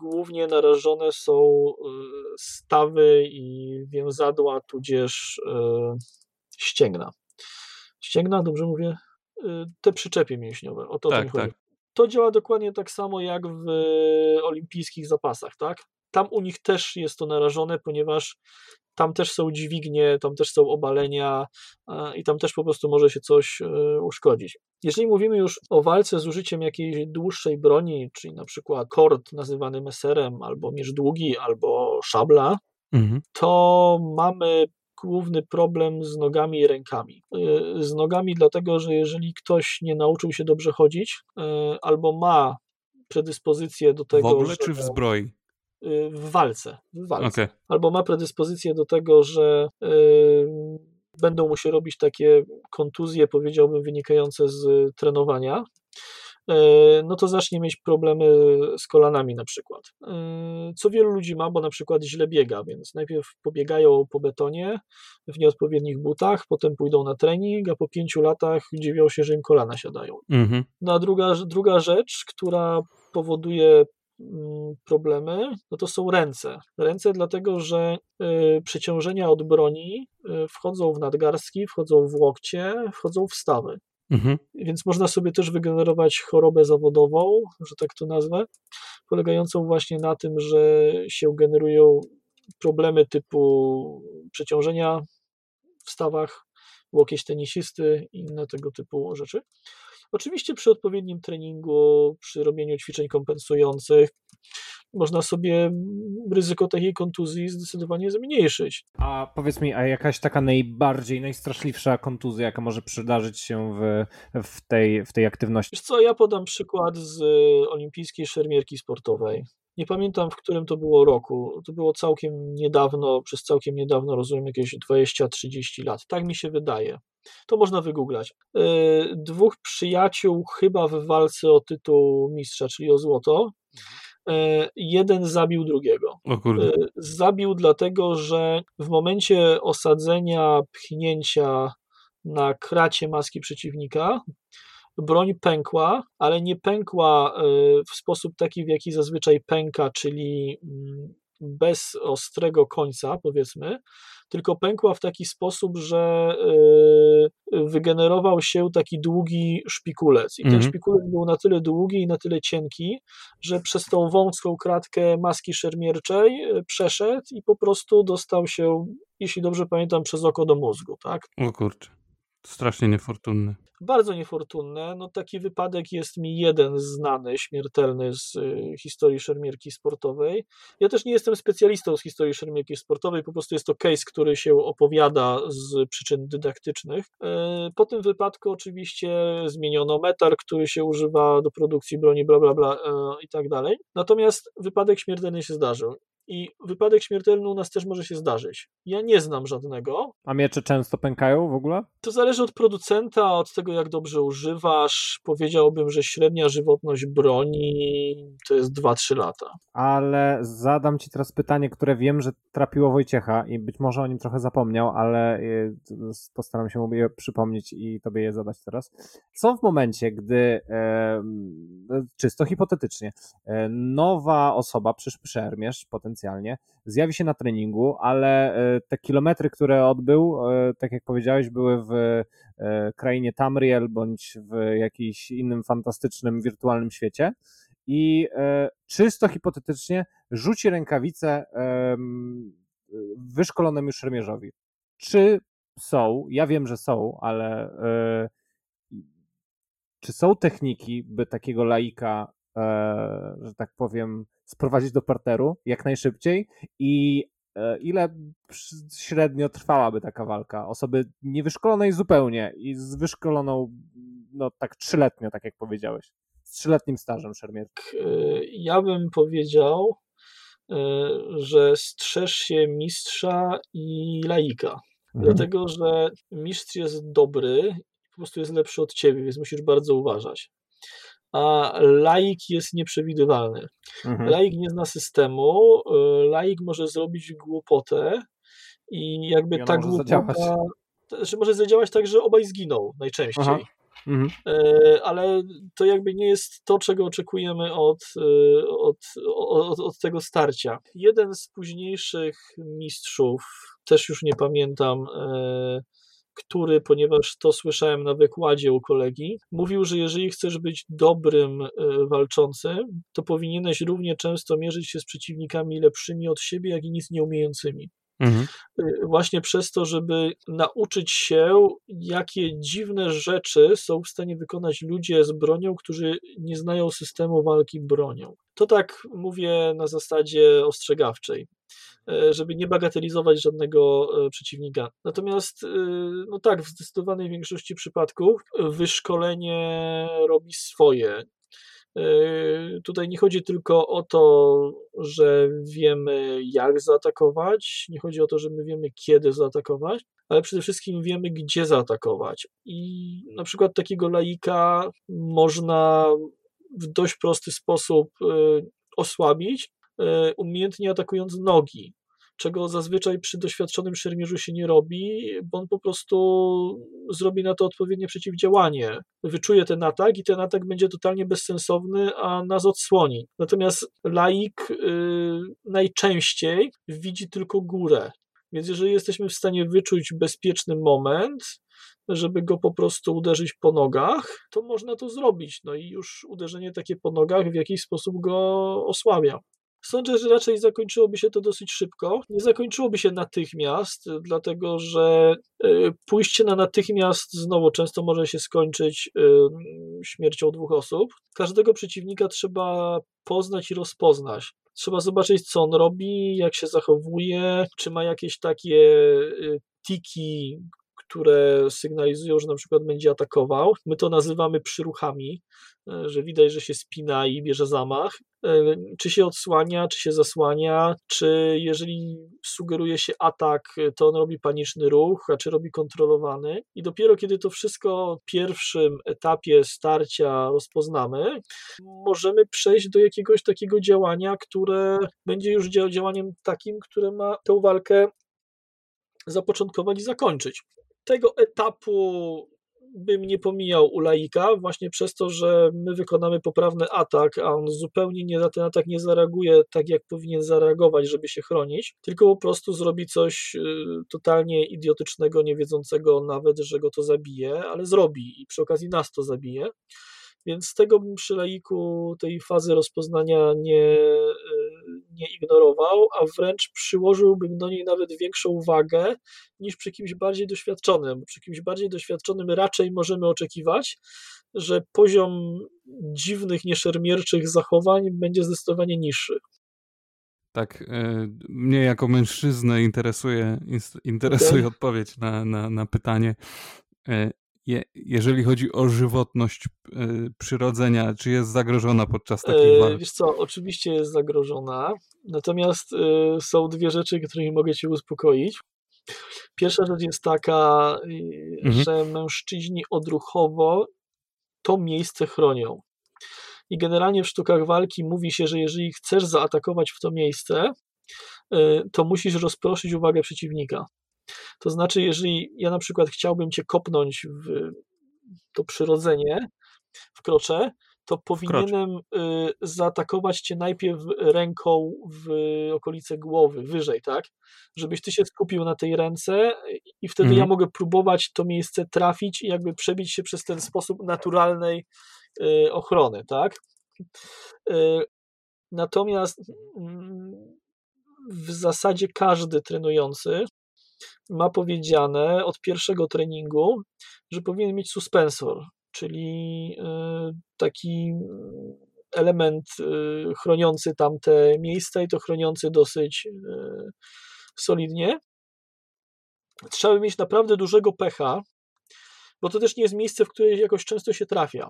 głównie narażone są e, stawy i więzadła, tudzież ścięgna. Ścięgna, dobrze mówię? Te przyczepy mięśniowe, o to tak, mi chodzi. Tak to działa dokładnie tak samo jak w olimpijskich zapasach, tak? Tam u nich też jest to narażone, ponieważ tam też są dźwignie, tam też są obalenia i tam też po prostu może się coś e, uszkodzić. Jeżeli mówimy już o walce z użyciem jakiejś dłuższej broni, czyli na przykład kord nazywany meserem, albo miecz długi, albo szabla, mhm. to mamy główny problem z nogami i rękami. Y, z nogami, dlatego że jeżeli ktoś nie nauczył się dobrze chodzić, y, albo ma predyspozycję do tego. W ogóle czy w zbroi? Y, w walce. W walce. Okay. Albo ma predyspozycję do tego, że będą mu się robić takie kontuzje, powiedziałbym, wynikające z trenowania, no to zacznie mieć problemy z kolanami na przykład. E, co wielu ludzi ma, bo na przykład źle biega, więc najpierw pobiegają po betonie w nieodpowiednich butach, potem pójdą na trening, a po pięciu latach dziwią się, że im kolana siadają. Mhm. No a druga, druga rzecz, która powoduje mm, problemy, no to są ręce. Ręce dlatego, że y, przeciążenia od broni y, wchodzą w nadgarstki, wchodzą w łokcie, wchodzą w stawy. Mhm. Więc można sobie też wygenerować chorobę zawodową, że tak to nazwę, polegającą właśnie na tym, że się generują problemy typu przeciążenia w stawach, łokieć tenisisty i inne tego typu rzeczy. Oczywiście przy odpowiednim treningu, przy robieniu ćwiczeń kompensujących, można sobie ryzyko takiej kontuzji zdecydowanie zmniejszyć. A powiedz mi, a jakaś taka najbardziej, najstraszliwsza kontuzja, jaka może przydarzyć się w, w, tej, w tej aktywności? Wiesz co, ja podam przykład z olimpijskiej szermierki sportowej. Nie pamiętam, w którym to było roku. To było całkiem niedawno, przez całkiem niedawno, rozumiem, jakieś 20-30 lat. Tak mi się wydaje. To można wygooglać. E, dwóch przyjaciół chyba w walce o tytuł mistrza, czyli o złoto. E, jeden zabił drugiego. E, Zabił dlatego, że w momencie osadzenia, pchnięcia na kracie maski przeciwnika, broń pękła, ale nie pękła e, w sposób taki, w jaki zazwyczaj pęka, czyli mm, bez ostrego końca, powiedzmy, tylko pękła w taki sposób, że e, wygenerował się taki długi szpikulec. I ten Mhm. szpikulec był na tyle długi i na tyle cienki, że przez tą wąską kratkę maski szermierczej e, przeszedł i po prostu dostał się, jeśli dobrze pamiętam, przez oko do mózgu, tak? O kurczę. Strasznie niefortunny. Bardzo niefortunne. No, taki wypadek jest mi jeden znany, śmiertelny z y, historii szermierki sportowej. Ja też nie jestem specjalistą z historii szermierki sportowej, po prostu jest to case, który się opowiada z przyczyn dydaktycznych. E, Po tym wypadku oczywiście zmieniono metar, który się używa do produkcji broni, bla, bla, bla e, i tak dalej. Natomiast wypadek śmiertelny się zdarzył. I wypadek śmiertelny u nas też może się zdarzyć. Ja nie znam żadnego, A miecze często pękają w ogóle? to zależy od producenta, od tego, jak dobrze używasz. Powiedziałbym, że średnia żywotność broni to jest 2-3 lata. Ale zadam ci teraz pytanie, które wiem, że trapiło Wojciecha i być może o nim trochę zapomniał, ale y, postaram się mu je przypomnieć i tobie je zadać teraz. Co w momencie, gdy czysto hipotetycznie e, nowa osoba, przyszły szermierz potencjalnie, zjawi się na treningu, ale e, te kilometry, które odbył, e, tak jak powiedziałeś, były w e, krainie Tamriel bądź w jakimś innym fantastycznym wirtualnym świecie. I czysto hipotetycznie rzuci rękawicę em, wyszkolonym już szermierzowi. Czy są, ja wiem, że są, ale czy są techniki, by takiego laika, że tak powiem, sprowadzić do parteru jak najszybciej i e, ile średnio trwałaby taka walka osoby niewyszkolonej zupełnie i z wyszkoloną no tak trzyletnio, tak jak powiedziałeś, z trzyletnim stażem szermierki. E, Ja bym powiedział, e, że strzeż się mistrza i laika. Mhm. Dlatego, że mistrz jest dobry i po prostu jest lepszy od ciebie, więc musisz bardzo uważać. A laik jest nieprzewidywalny. Mhm. Laik nie zna systemu, y, laik może zrobić głupotę i jakby I ta może głupota zadziałać. znaczy może zadziałać tak, że obaj zginą najczęściej. Aha. Mhm. E, ale to jakby nie jest to, czego oczekujemy od, e, od, od, od tego starcia. Jeden z późniejszych mistrzów, też już nie pamiętam, e, który, ponieważ to słyszałem na wykładzie u kolegi, mówił, że jeżeli chcesz być dobrym e, walczącym, to powinieneś równie często mierzyć się z przeciwnikami lepszymi od siebie, jak i nic nieumiejącymi Mhm. y, właśnie przez to, żeby nauczyć się, jakie dziwne rzeczy są w stanie wykonać ludzie z bronią, którzy nie znają systemu walki bronią. To tak mówię na zasadzie ostrzegawczej, e, żeby nie bagatelizować żadnego e, przeciwnika. Natomiast, y, no tak, w zdecydowanej większości przypadków wyszkolenie robi swoje. Yy, Tutaj nie chodzi tylko o to, że wiemy, jak zaatakować, nie chodzi o to, że my wiemy, kiedy zaatakować, ale przede wszystkim wiemy, gdzie zaatakować. I na przykład takiego laika można w dość prosty sposób yy, osłabić, yy, umiejętnie atakując nogi. Czego zazwyczaj przy doświadczonym szermierzu się nie robi, bo on po prostu zrobi na to odpowiednie przeciwdziałanie. Wyczuje ten atak i ten atak będzie totalnie bezsensowny, a nas odsłoni. Natomiast laik y, najczęściej widzi tylko górę. Więc jeżeli jesteśmy w stanie wyczuć bezpieczny moment, żeby go po prostu uderzyć po nogach, to można to zrobić. No i już uderzenie takie po nogach w jakiś sposób go osłabia. Sądzę, że raczej zakończyłoby się to dosyć szybko. Nie zakończyłoby się natychmiast, dlatego że y, pójście na natychmiast znowu często może się skończyć y, śmiercią dwóch osób. Każdego przeciwnika trzeba poznać i rozpoznać. Trzeba zobaczyć, co on robi, jak się zachowuje, czy ma jakieś takie y, tiki, które sygnalizują, że na przykład będzie atakował. My to nazywamy przyruchami, e, że widać, że się spina i bierze zamach. E, czy się odsłania, czy się zasłania, czy jeżeli sugeruje się atak, to on robi paniczny ruch, a czy robi kontrolowany. I dopiero kiedy to wszystko w pierwszym etapie starcia rozpoznamy, możemy przejść do jakiegoś takiego działania, które będzie już działaniem takim, które ma tę walkę zapoczątkować i zakończyć. Tego etapu bym nie pomijał u laika, właśnie przez to, że my wykonamy poprawny atak, a on zupełnie nie na ten atak nie zareaguje tak, jak powinien zareagować, żeby się chronić, tylko po prostu zrobi coś y, totalnie idiotycznego, nie wiedzącego nawet, że go to zabije, ale zrobi i przy okazji nas to zabije. Więc tego bym przy laiku tej fazy rozpoznania nie, y, nie ignorował, a wręcz przyłożyłbym do niej nawet większą wagę niż przy kimś bardziej doświadczonym. Przy kimś bardziej doświadczonym raczej możemy oczekiwać, że poziom dziwnych, nieszermierczych zachowań będzie zdecydowanie niższy. Tak, y, mnie jako mężczyznę interesuje, interesuje okay. odpowiedź na, na, na pytanie, y, je, jeżeli chodzi o żywotność y, przyrodzenia, czy jest zagrożona podczas takich e, walk? Wiesz co, oczywiście jest zagrożona, natomiast y, są dwie rzeczy, którymi mogę cię uspokoić. Pierwsza rzecz jest taka, y, mhm. że mężczyźni odruchowo to miejsce chronią. I generalnie w sztukach walki mówi się, że jeżeli chcesz zaatakować w to miejsce, to musisz rozproszyć uwagę przeciwnika. To znaczy, jeżeli ja na przykład chciałbym cię kopnąć w to przyrodzenie, wkroczę, to powinienem y, zaatakować cię najpierw ręką w okolice głowy, wyżej, tak? Żebyś ty się skupił na tej ręce i wtedy mhm. ja mogę próbować to miejsce trafić i jakby przebić się przez ten sposób naturalnej y, ochrony, tak? Y, natomiast mm, w zasadzie każdy trenujący ma powiedziane od pierwszego treningu, że powinien mieć suspensor, czyli y, taki element y, chroniący tamte miejsca i to chroniący dosyć y, solidnie. Trzeba mieć naprawdę dużego pecha, bo to też nie jest miejsce, w którym jakoś często się trafia.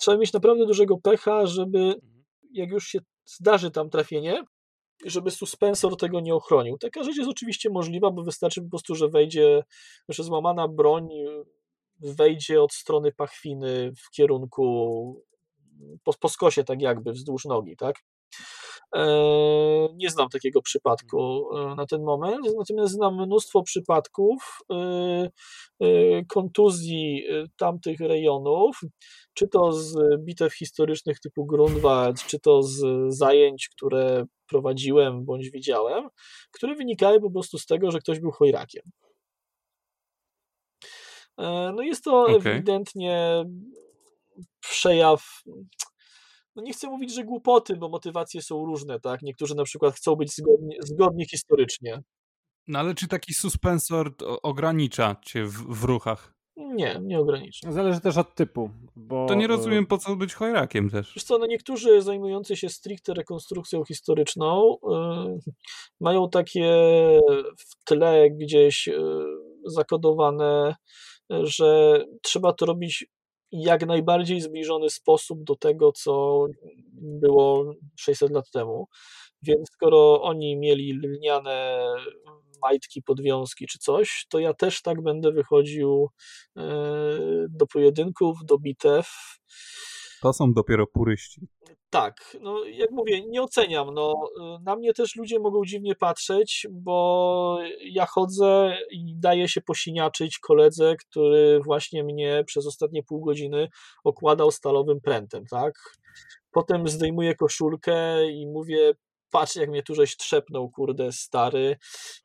Trzeba mieć naprawdę dużego pecha, żeby jak już się zdarzy tam trafienie, żeby suspensor tego nie ochronił. Taka rzecz jest oczywiście możliwa, bo wystarczy po prostu, że wejdzie, że złamana broń wejdzie od strony pachwiny w kierunku po, po skosie, tak jakby wzdłuż nogi, tak? E, nie znam takiego przypadku e, na ten moment, natomiast znam mnóstwo przypadków e, kontuzji tamtych rejonów, czy to z bitew historycznych typu Grunwald, czy to z zajęć, które prowadziłem bądź widziałem, które wynikały po prostu z tego, że ktoś był chojrakiem. No jest to okay. ewidentnie przejaw no nie chcę mówić, że głupoty, bo motywacje są różne, tak? Niektórzy na przykład chcą być zgodni, zgodni historycznie. No ale czy taki suspensor ogranicza cię w, w ruchach? Nie, nie ogranicza. Zależy też od typu. Bo... To nie rozumiem, po co być chojrakiem też. Wiesz co, no niektórzy zajmujący się stricte rekonstrukcją historyczną yy, mają takie w tle gdzieś yy, zakodowane, że trzeba to robić jak najbardziej zbliżony sposób do tego, co było 600 lat temu. Więc skoro oni mieli lniane majtki, podwiązki czy coś, to ja też tak będę wychodził e, do pojedynków, do bitew. To są dopiero puryści. Tak, no jak mówię, nie oceniam. No, na mnie też ludzie mogą dziwnie patrzeć, bo ja chodzę i daję się posiniaczyć koledze, który właśnie mnie przez ostatnie pół godziny okładał stalowym prętem, tak? Potem zdejmuję koszulkę i mówię, patrz jak mnie tu żeś trzepnął, kurde, stary.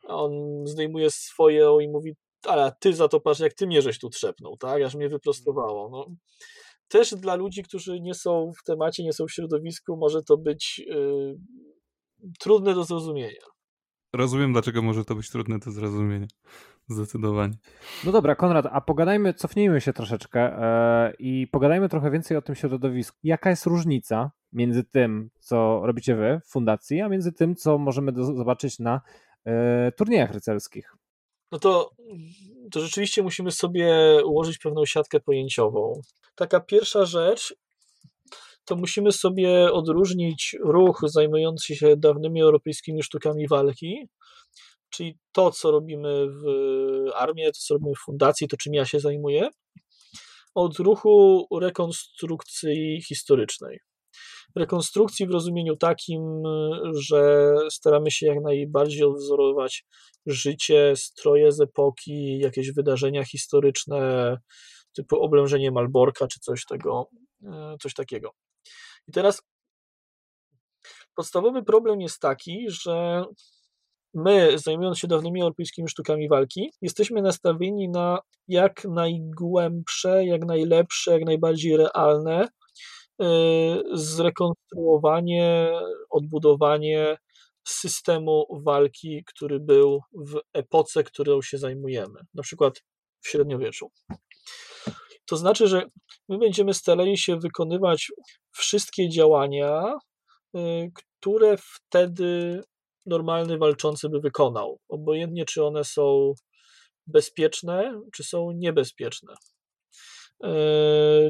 On zdejmuje swoją i mówi, ale ty za to patrz, jak ty mnie żeś tu trzepnął, tak? Aż mnie wyprostowało. No też dla ludzi, którzy nie są w temacie, nie są w środowisku, może to być yy, trudne do zrozumienia. Rozumiem, dlaczego może to być trudne do zrozumienia. Zdecydowanie. No dobra, Konrad, a pogadajmy, cofnijmy się troszeczkę yy, i pogadajmy trochę więcej o tym środowisku. Jaka jest różnica między tym, co robicie wy w fundacji, a między tym, co możemy do, zobaczyć na yy, turniejach rycerskich? no to, to rzeczywiście musimy sobie ułożyć pewną siatkę pojęciową. Taka pierwsza rzecz to musimy sobie odróżnić ruch zajmujący się dawnymi europejskimi sztukami walki, czyli to, co robimy w armii, to, co robimy w fundacji, to czym ja się zajmuję, od ruchu rekonstrukcji historycznej. Rekonstrukcji w rozumieniu takim, że staramy się jak najbardziej odwzorować życie, stroje z epoki, jakieś wydarzenia historyczne, typu oblężenie Malborka czy coś, tego, e, coś takiego. I teraz podstawowy problem jest taki, że my, zajmując się dawnymi europejskimi sztukami walki, jesteśmy nastawieni na jak najgłębsze, jak najlepsze, jak najbardziej realne y, zrekonstruowanie, odbudowanie systemu walki, który był w epoce, którą się zajmujemy, na przykład w średniowieczu. To znaczy, że my będziemy starali się wykonywać wszystkie działania, y, które wtedy normalny walczący by wykonał, obojętnie czy one są bezpieczne, czy są niebezpieczne. E,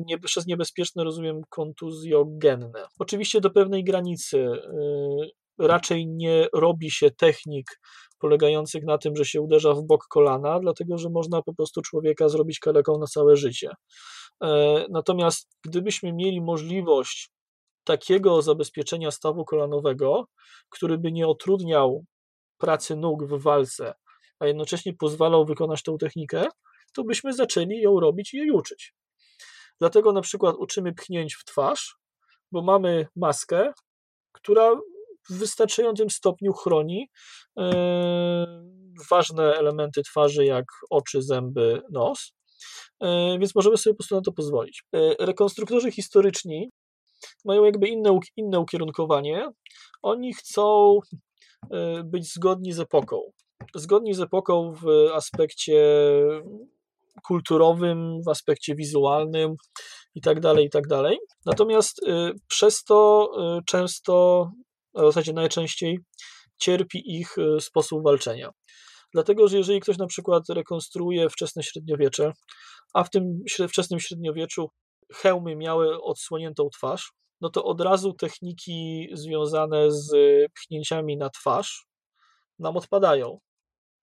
nie, przez niebezpieczne rozumiem kontuzjogenne. Oczywiście do pewnej granicy e, raczej nie robi się technik polegających na tym, że się uderza w bok kolana, dlatego że można po prostu człowieka zrobić kaleką na całe życie. E, natomiast gdybyśmy mieli możliwość takiego zabezpieczenia stawu kolanowego, który by nie utrudniał pracy nóg w walce, a jednocześnie pozwalał wykonać tę technikę, to byśmy zaczęli ją robić i jej uczyć. Dlatego na przykład uczymy pchnięć w twarz, bo mamy maskę, która w wystarczającym stopniu chroni yy, ważne elementy twarzy, jak oczy, zęby, nos. Yy, więc możemy sobie po prostu na to pozwolić. Yy, rekonstruktorzy historyczni mają jakby inne, inne ukierunkowanie. Oni chcą e, być zgodni z epoką. Zgodni z epoką w aspekcie kulturowym, w aspekcie wizualnym i tak dalej, i tak dalej. Natomiast e, przez to e, często, a w zasadzie najczęściej cierpi ich sposób walczenia. Dlatego, że jeżeli ktoś na przykład rekonstruuje wczesne średniowiecze, a w tym wczesnym średniowieczu hełmy miały odsłoniętą twarz, no to od razu techniki związane z pchnięciami na twarz nam odpadają.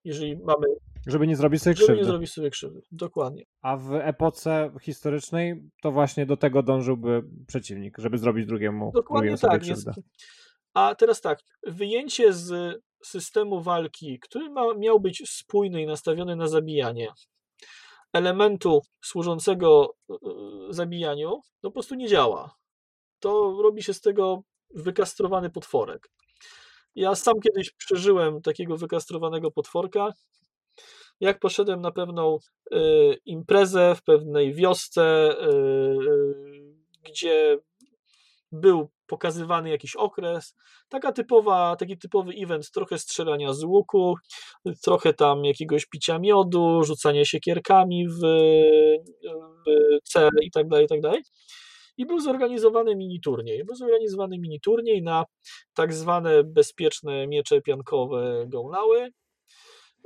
Jeżeli mamy. Żeby nie zrobić sobie żeby krzywdy. nie zrobić sobie krzywdy, dokładnie. A w epoce historycznej to właśnie do tego dążyłby przeciwnik, żeby zrobić drugiemu, dokładnie sobie tak, krzywdę. Jest... A teraz tak, wyjęcie z systemu walki, który ma, miał być spójny i nastawiony na zabijanie, elementu służącego e, e, zabijaniu, no po prostu nie działa. To robi się z tego wykastrowany potworek. Ja sam kiedyś przeżyłem takiego wykastrowanego potworka. Jak poszedłem na pewną y, imprezę w pewnej wiosce, y, y, gdzie był pokazywany jakiś okres. Taka typowa, taki typowy event, trochę strzelania z łuku, trochę tam jakiegoś picia miodu, rzucanie siekierkami w, w cel i tak dalej, i tak dalej. I był zorganizowany mini turniej. Był zorganizowany mini turniej na tak zwane bezpieczne miecze piankowe gołnały.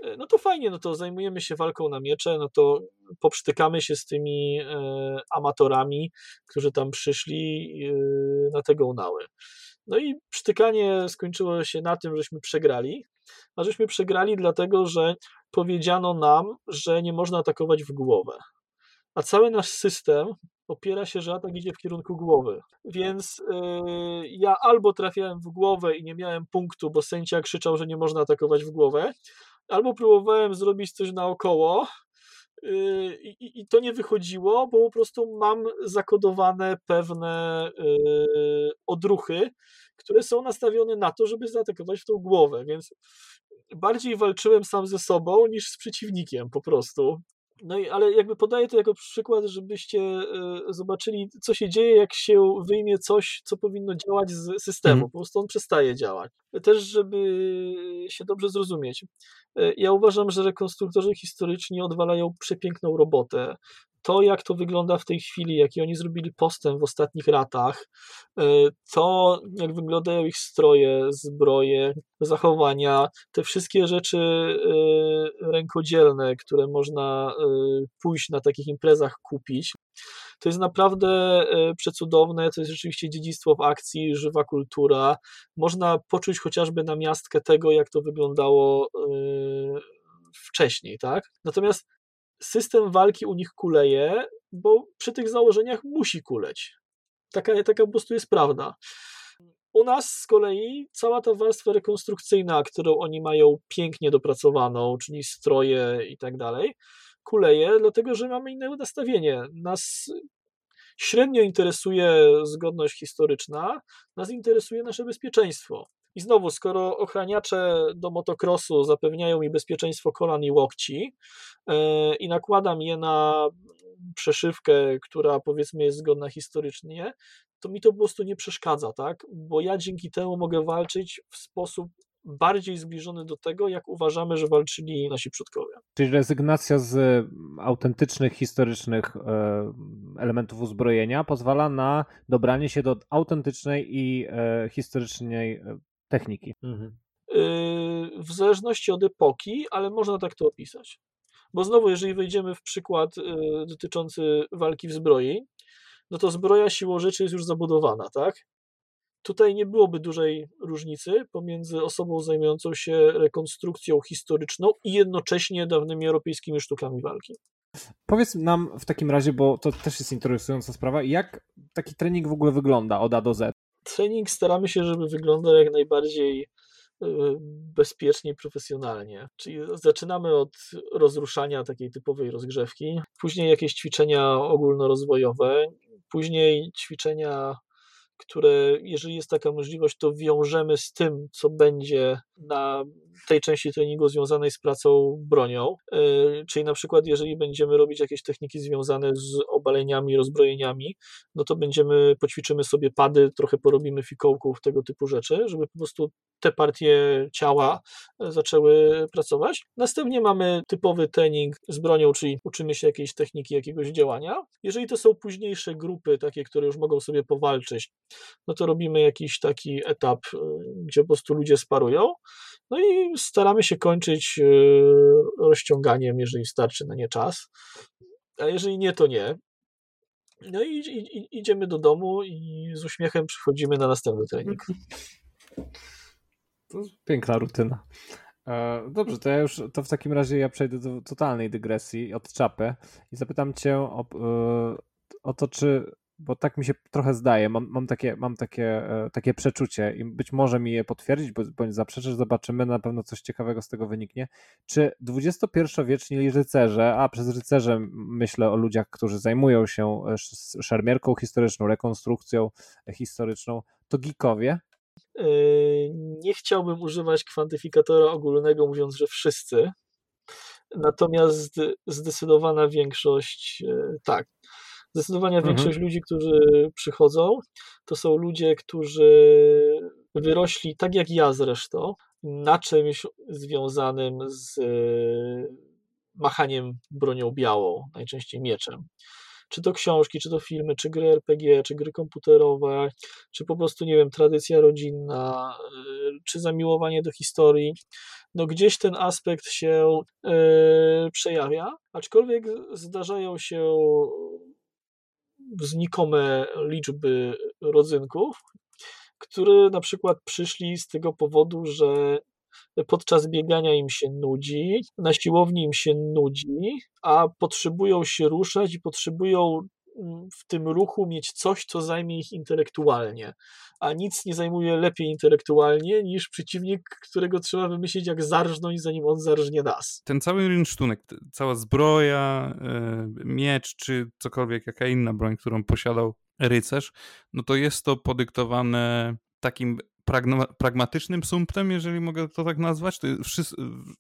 E, no to fajnie, no to zajmujemy się walką na miecze, no to poprztykamy się z tymi e, amatorami, którzy tam przyszli e, na te gołnały. No i przytykanie skończyło się na tym, żeśmy przegrali, a żeśmy przegrali dlatego, że powiedziano nam, że nie można atakować w głowę. A cały nasz system opiera się, że atak idzie w kierunku głowy. Więc yy, ja albo trafiałem w głowę i nie miałem punktu, bo sędzia krzyczał, że nie można atakować w głowę, albo próbowałem zrobić coś naokoło, yy, i, I to nie wychodziło, bo po prostu mam zakodowane pewne yy, odruchy, które są nastawione na to, żeby zaatakować w tą głowę, więc bardziej walczyłem sam ze sobą niż z przeciwnikiem po prostu. No i ale jakby podaję to jako przykład, żebyście e, zobaczyli, co się dzieje, jak się wyjmie coś, co powinno działać z systemu. Mm. Po prostu on przestaje działać. Też, żeby się dobrze zrozumieć. E, ja uważam, że rekonstruktorzy historyczni odwalają przepiękną robotę. To, jak to wygląda w tej chwili, jaki oni zrobili postęp w ostatnich latach, to, jak wyglądają ich stroje, zbroje, zachowania, te wszystkie rzeczy rękodzielne, które można pójść na takich imprezach kupić, to jest naprawdę e, przecudowne, to jest rzeczywiście dziedzictwo w akcji, żywa kultura. Można poczuć chociażby na miastkę tego, jak to wyglądało e, wcześniej, tak? Natomiast system walki u nich kuleje, bo przy tych założeniach musi kuleć. Taka, taka po prostu jest prawda. U nas z kolei cała ta warstwa rekonstrukcyjna, którą oni mają pięknie dopracowaną, czyli stroje i tak dalej, kuleje, dlatego że mamy inne nastawienie. Nas średnio interesuje zgodność historyczna, nas interesuje nasze bezpieczeństwo. I znowu, skoro ochraniacze do motocrossu zapewniają mi bezpieczeństwo kolan i łokci yy, i nakładam je na przeszywkę, która powiedzmy jest zgodna historycznie, to mi to po prostu nie przeszkadza, tak? Bo ja dzięki temu mogę walczyć w sposób bardziej zbliżony do tego, jak uważamy, że walczyli nasi przodkowie. Czyli rezygnacja z autentycznych, historycznych e, elementów uzbrojenia pozwala na dobranie się do autentycznej i e, historycznej techniki. Mhm. W zależności od epoki, ale można tak to opisać. Bo znowu, jeżeli wejdziemy w przykład dotyczący walki w zbroi, no to zbroja siłą rzeczy jest już zabudowana, tak? Tutaj nie byłoby dużej różnicy pomiędzy osobą zajmującą się rekonstrukcją historyczną i jednocześnie dawnymi europejskimi sztukami walki. Powiedz nam w takim razie, bo to też jest interesująca sprawa, jak taki trening w ogóle wygląda od A do Z? Trening staramy się, żeby wyglądał jak najbardziej e, bezpiecznie, profesjonalnie. Czyli zaczynamy od rozruszania takiej typowej rozgrzewki, później jakieś ćwiczenia ogólnorozwojowe, później ćwiczenia które, jeżeli jest taka możliwość, to wiążemy z tym, co będzie na tej części treningu związanej z pracą bronią. E, czyli na przykład, jeżeli będziemy robić jakieś techniki związane z obaleniami, rozbrojeniami, no to będziemy, poćwiczymy sobie pady, trochę porobimy fikołków, tego typu rzeczy, żeby po prostu te partie ciała e, zaczęły pracować. Następnie mamy typowy trening z bronią, czyli uczymy się jakiejś techniki, jakiegoś działania. Jeżeli to są późniejsze grupy, takie, które już mogą sobie powalczyć, no to robimy jakiś taki etap, e, gdzie po prostu ludzie sparują. No i staramy się kończyć e, rozciąganiem, jeżeli starczy na nie czas. A jeżeli nie, to nie. No i, i, idziemy do domu i z uśmiechem przychodzimy na następny trening. To piękna rutyna. E, dobrze, to ja już to w takim razie ja przejdę do totalnej dygresji od czapy i zapytam cię o, e, o to, czy bo tak mi się trochę zdaje, mam, mam, takie, mam takie, e, takie przeczucie i być może mi je potwierdzić, bądź zaprzeczysz, zobaczymy, na pewno coś ciekawego z tego wyniknie. Czy XXI-wieczni rycerze, a przez rycerze myślę o ludziach, którzy zajmują się szermierką historyczną, rekonstrukcją historyczną, to geekowie? Nie chciałbym używać kwantyfikatora ogólnego, mówiąc, że wszyscy. Natomiast zdecydowana większość, tak. Zdecydowana mhm. większość ludzi, którzy przychodzą, to są ludzie, którzy wyrośli, tak jak ja zresztą, na czymś związanym z yy, machaniem bronią białą, najczęściej mieczem czy to książki, czy to filmy, czy gry RPG, czy gry komputerowe, czy po prostu, nie wiem, tradycja rodzinna, y, czy zamiłowanie do historii, no gdzieś ten aspekt się y, przejawia, aczkolwiek zdarzają się znikome liczby rodzynków, które na przykład przyszli z tego powodu, że podczas biegania im się nudzi, na siłowni im się nudzi, a potrzebują się ruszać i potrzebują w tym ruchu mieć coś, co zajmie ich intelektualnie, a nic nie zajmuje lepiej intelektualnie niż przeciwnik, którego trzeba wymyślić, jak zarżnąć, zanim on zarżnie nas. Ten cały rynsztunek, cała zbroja, e, miecz, czy cokolwiek, jaka inna broń, którą posiadał rycerz, no to jest to podyktowane takim pragma, pragmatycznym sumptem, jeżeli mogę to tak nazwać. To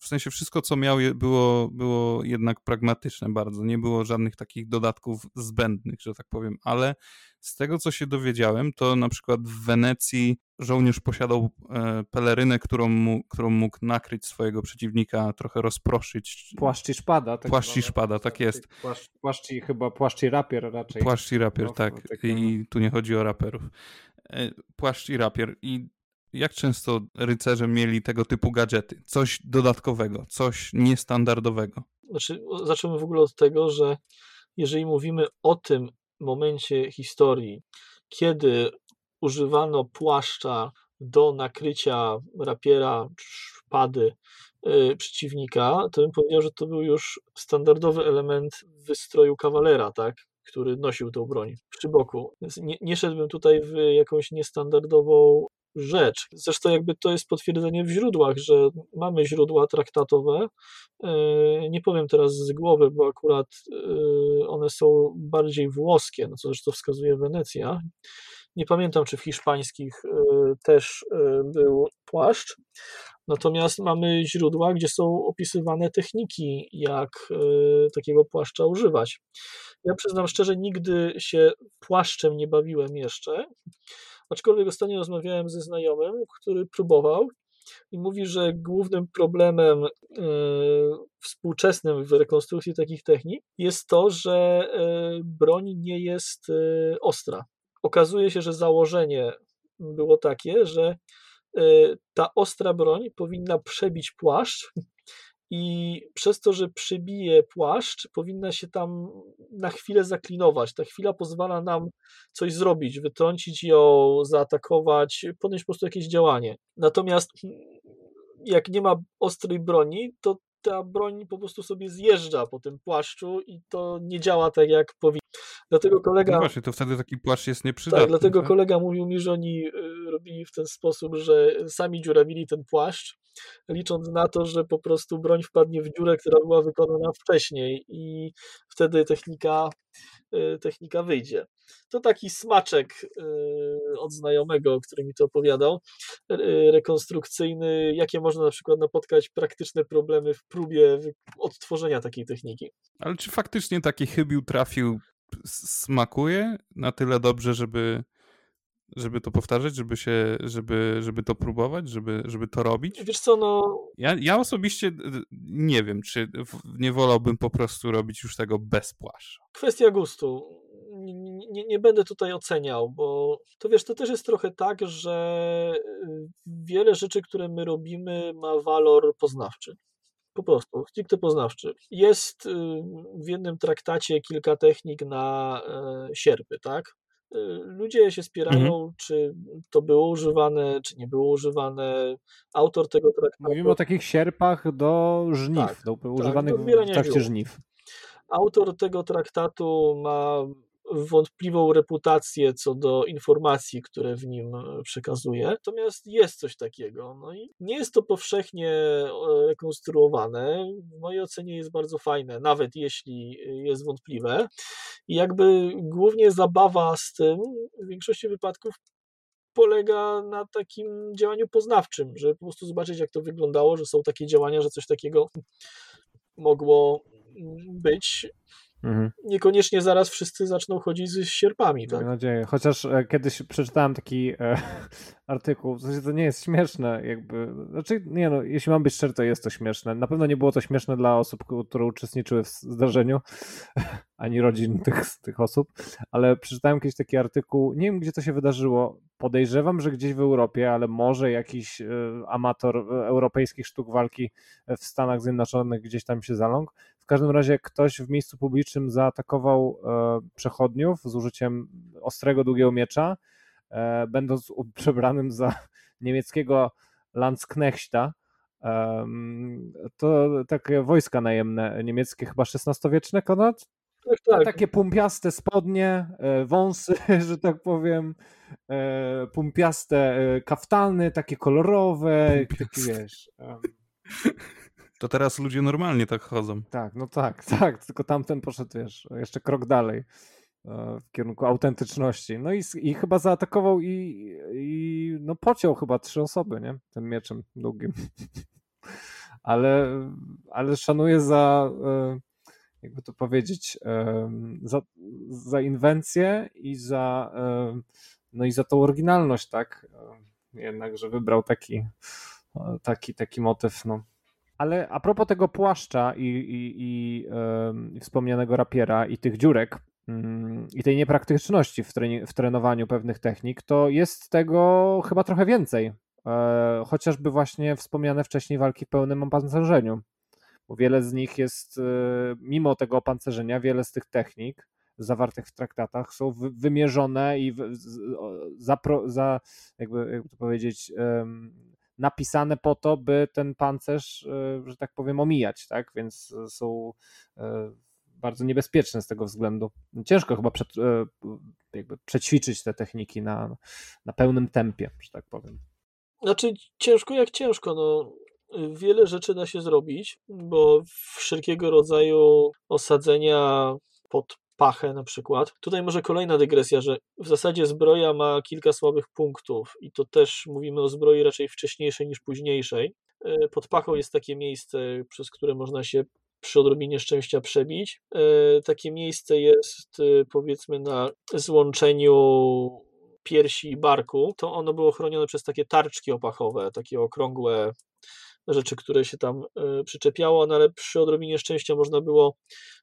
w sensie wszystko, co miał, było, było jednak pragmatyczne bardzo. Nie było żadnych takich dodatków zbędnych, że tak powiem, ale z tego, co się dowiedziałem, to na przykład w Wenecji żołnierz posiadał e, pelerynę, którą, mu, którą mógł nakryć swojego przeciwnika, trochę rozproszyć. Płaszcz i szpada. Tak płaszcz i szpada, tak jest. Płaszcz, płaszcz i chyba płaszcz i rapier raczej. Płaszcz i rapier, no, tak. I tu nie chodzi o raperów. E, płaszcz i rapier. I jak często rycerze mieli tego typu gadżety? Coś dodatkowego, coś niestandardowego? Znaczy, w ogóle od tego, że jeżeli mówimy o tym momencie historii, kiedy używano płaszcza do nakrycia rapiera, szpady yy, przeciwnika, to bym powiedział, że to był już standardowy element wystroju kawalera, tak? Który nosił tą broń przy boku. Więc nie, nie szedłbym tutaj w jakąś niestandardową rzecz. Zresztą jakby to jest potwierdzenie w źródłach, że mamy źródła traktatowe. E, nie powiem teraz z głowy, bo akurat e, one są bardziej włoskie, no co zresztą wskazuje Wenecja. Nie pamiętam, czy w hiszpańskich e, też był płaszcz. Natomiast mamy źródła, gdzie są opisywane techniki, jak takiego płaszcza używać. Ja przyznam szczerze, nigdy się płaszczem nie bawiłem jeszcze. Aczkolwiek ostatnio rozmawiałem ze znajomym, który próbował i mówi, że głównym problemem e, współczesnym w rekonstrukcji takich technik jest to, że e, broń nie jest e, ostra. Okazuje się, że założenie było takie, że ta ostra broń powinna przebić płaszcz i przez to, że przybije płaszcz, powinna się tam na chwilę zaklinować. Ta chwila pozwala nam coś zrobić, wytrącić ją, zaatakować, podjąć po prostu jakieś działanie. Natomiast jak nie ma ostrej broni, to ta broń po prostu sobie zjeżdża po tym płaszczu i to nie działa tak, jak powinno. Dlatego kolega. No właśnie, to wtedy taki płaszcz jest nieprzydatny. Tak, dlatego tak? kolega mówił mi, że oni y, robili w ten sposób, że sami dziurawili ten płaszcz, licząc na to, że po prostu broń wpadnie w dziurę, która była wykonana wcześniej i wtedy technika, y, technika wyjdzie. To taki smaczek y, od znajomego, który mi to opowiadał, rekonstrukcyjny, jakie można na przykład napotkać praktyczne problemy w próbie odtworzenia takiej techniki. Ale czy faktycznie taki chybił trafił smakuje na tyle dobrze, żeby, żeby to powtarzać, żeby się, żeby, żeby to próbować, żeby, żeby to robić? Wiesz co, no... Ja, ja osobiście nie wiem, czy nie wolałbym po prostu robić już tego bez płaszcza. Kwestia gustu. Nie, nie, nie, będę tutaj oceniał, bo to wiesz, to też jest trochę tak, że y, wiele rzeczy, które my robimy, ma walor poznawczy. Po prostu, stricte poznawczy. Jest y, w jednym traktacie kilka technik na e, sierpy, tak? Y, ludzie się spierają, mhm. czy to było używane, czy nie było używane. Autor tego traktatu. Mówimy o takich sierpach do żniw, tak, do używanych tak, w trakcie żniw. Autor tego traktatu ma wątpliwą reputację co do informacji, które w nim e, przekazuje. Natomiast jest coś takiego. No i nie jest to powszechnie rekonstruowane. W mojej ocenie jest bardzo fajne, nawet jeśli jest wątpliwe. I jakby głównie zabawa z tym w większości wypadków polega na takim działaniu poznawczym, żeby po prostu zobaczyć, jak to wyglądało, że są takie działania, że coś takiego mogło być. Mhm. Niekoniecznie zaraz wszyscy zaczną chodzić z sierpami. Tak? Mam nadzieję. Chociaż e, kiedyś przeczytałem taki e, artykuł, w sensie to nie jest śmieszne, jakby. Znaczy, nie no, jeśli mam być szczery, to jest to śmieszne. Na pewno nie było to śmieszne dla osób, które uczestniczyły w zdarzeniu, ani rodzin tych, tych osób, ale przeczytałem kiedyś taki artykuł, nie wiem gdzie to się wydarzyło. Podejrzewam, że gdzieś w Europie, ale może jakiś e, amator europejskich sztuk walki w Stanach Zjednoczonych gdzieś tam się zaląkł w każdym razie ktoś w miejscu publicznym zaatakował e, przechodniów z użyciem ostrego, długiego miecza, e, będąc przebranym za niemieckiego Landsknechta. To takie wojska najemne niemieckie, chyba XVI-wieczne, Konrad? Tak, tak. Takie pumpiaste spodnie, e, wąsy, że tak powiem, pumpiaste kaftany, takie kolorowe, takie wiesz. To teraz ludzie normalnie tak chodzą. Tak, no tak, tak, tylko tamten poszedł, wiesz, jeszcze krok dalej. w kierunku autentyczności. No i, i chyba zaatakował i, i no pociął chyba trzy osoby, nie? Tym mieczem długim. ale, ale szanuję za, e, jakby to powiedzieć, za, za inwencję i za, no i za tą oryginalność, tak? Jednak, że wybrał taki, taki, taki motyw, no. Ale a propos tego płaszcza i, i, i, i wspomnianego rapiera i tych dziurek, mm, i tej niepraktyczności w, treni- w trenowaniu pewnych technik, to jest tego chyba trochę więcej. E, chociażby właśnie wspomniane wcześniej walki w pełnym opancerzeniu. Bo wiele z nich jest, e, mimo tego opancerzenia, wiele z tych technik zawartych w traktatach są wymierzone i za, za jakby, jakby to powiedzieć, napisane po to, by ten pancerz, e, że tak powiem, omijać, tak? Więc są bardzo niebezpieczne z tego względu. Ciężko chyba przed, jakby przećwiczyć te techniki na, na pełnym tempie, że tak powiem. Znaczy, ciężko jak ciężko. No, wiele rzeczy da się zrobić, bo wszelkiego rodzaju osadzenia pod pachę na przykład. Tutaj może kolejna dygresja, że w zasadzie zbroja ma kilka słabych punktów i to też mówimy o zbroi raczej wcześniejszej niż późniejszej. E, pod pachą jest takie miejsce, przez które można się przy odrobinie szczęścia przebić. E, takie miejsce jest e, powiedzmy na złączeniu piersi i barku, to ono było chronione przez takie tarczki opachowe, takie okrągłe rzeczy, które się tam y, przyczepiało, no ale przy odrobinie szczęścia można było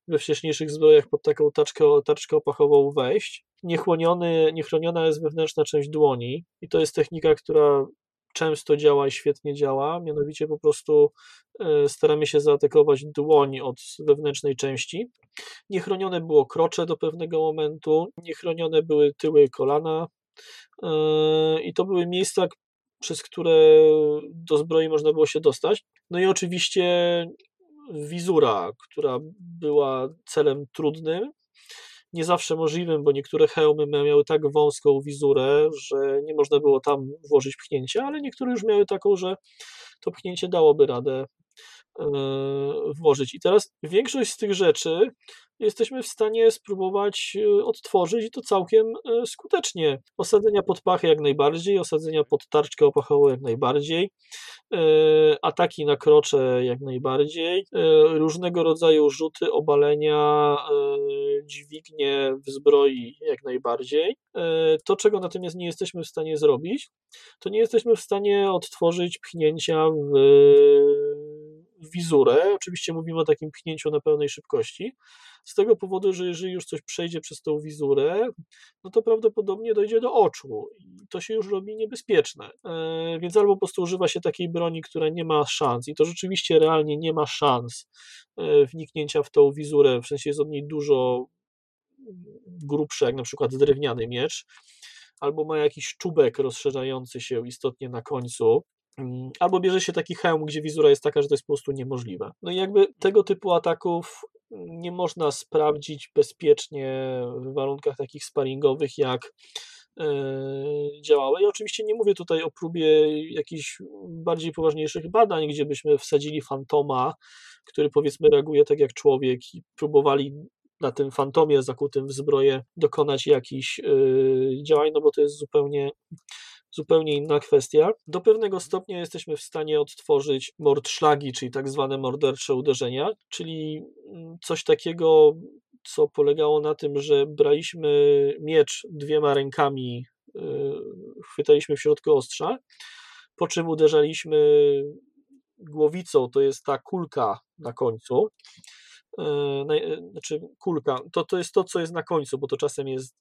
we wcześniejszych zbrojach pod taką taczkę, tarczkę opachową wejść. Niechłoniony, niechroniona jest wewnętrzna część dłoni i to jest technika, która często działa i świetnie działa, mianowicie po prostu y, staramy się zaatakować dłoń od wewnętrznej części. Niechronione było krocze do pewnego momentu, niechronione były tyły kolana, Yy, i to były miejsca, przez które do zbroi można było się dostać. No i oczywiście wizura, która była celem trudnym, nie zawsze możliwym, bo niektóre hełmy miały tak wąską wizurę, że nie można było tam włożyć pchnięcia, ale niektóre już miały taką, że to pchnięcie dałoby radę włożyć. I teraz większość z tych rzeczy jesteśmy w stanie spróbować e, odtworzyć i to całkiem e, skutecznie. Osadzenia pod pachę jak najbardziej, osadzenia pod tarczkę opachową jak najbardziej, e, ataki na krocze jak najbardziej, różnego rodzaju rzuty, obalenia, dźwignie w zbroi jak najbardziej. To, czego natomiast nie jesteśmy w stanie zrobić, to nie jesteśmy w stanie odtworzyć pchnięcia w wizurę. Oczywiście mówimy o takim pchnięciu na pełnej szybkości, z tego powodu, że jeżeli już coś przejdzie przez tą wizurę, no to prawdopodobnie dojdzie do oczu i to się już robi niebezpieczne. E, więc albo po prostu używa się takiej broni, która nie ma szans i to rzeczywiście realnie nie ma szans e, wniknięcia w tą wizurę, w sensie jest od niej dużo grubsza, jak na przykład drewniany miecz, albo ma jakiś czubek rozszerzający się istotnie na końcu, Albo bierze się taki hełm, gdzie wizura jest taka, że to jest po prostu niemożliwe. No i jakby tego typu ataków nie można sprawdzić bezpiecznie w warunkach takich sparingowych, jak e, działały. I oczywiście nie mówię tutaj o próbie jakichś bardziej poważniejszych badań, gdzie byśmy wsadzili fantoma, który powiedzmy reaguje tak jak człowiek i próbowali na tym fantomie zakutym w zbroję dokonać jakichś e, działań, no bo to jest zupełnie zupełnie inna kwestia. Do pewnego stopnia jesteśmy w stanie odtworzyć mordszlagi, czyli tak zwane mordercze uderzenia, czyli mm, coś takiego, co polegało na tym, że braliśmy miecz dwiema rękami, y, chwytaliśmy w środku ostrza, po czym uderzaliśmy głowicą, to jest ta kulka na końcu, y, y, znaczy kulka, to, to jest to, co jest na końcu, bo to czasem jest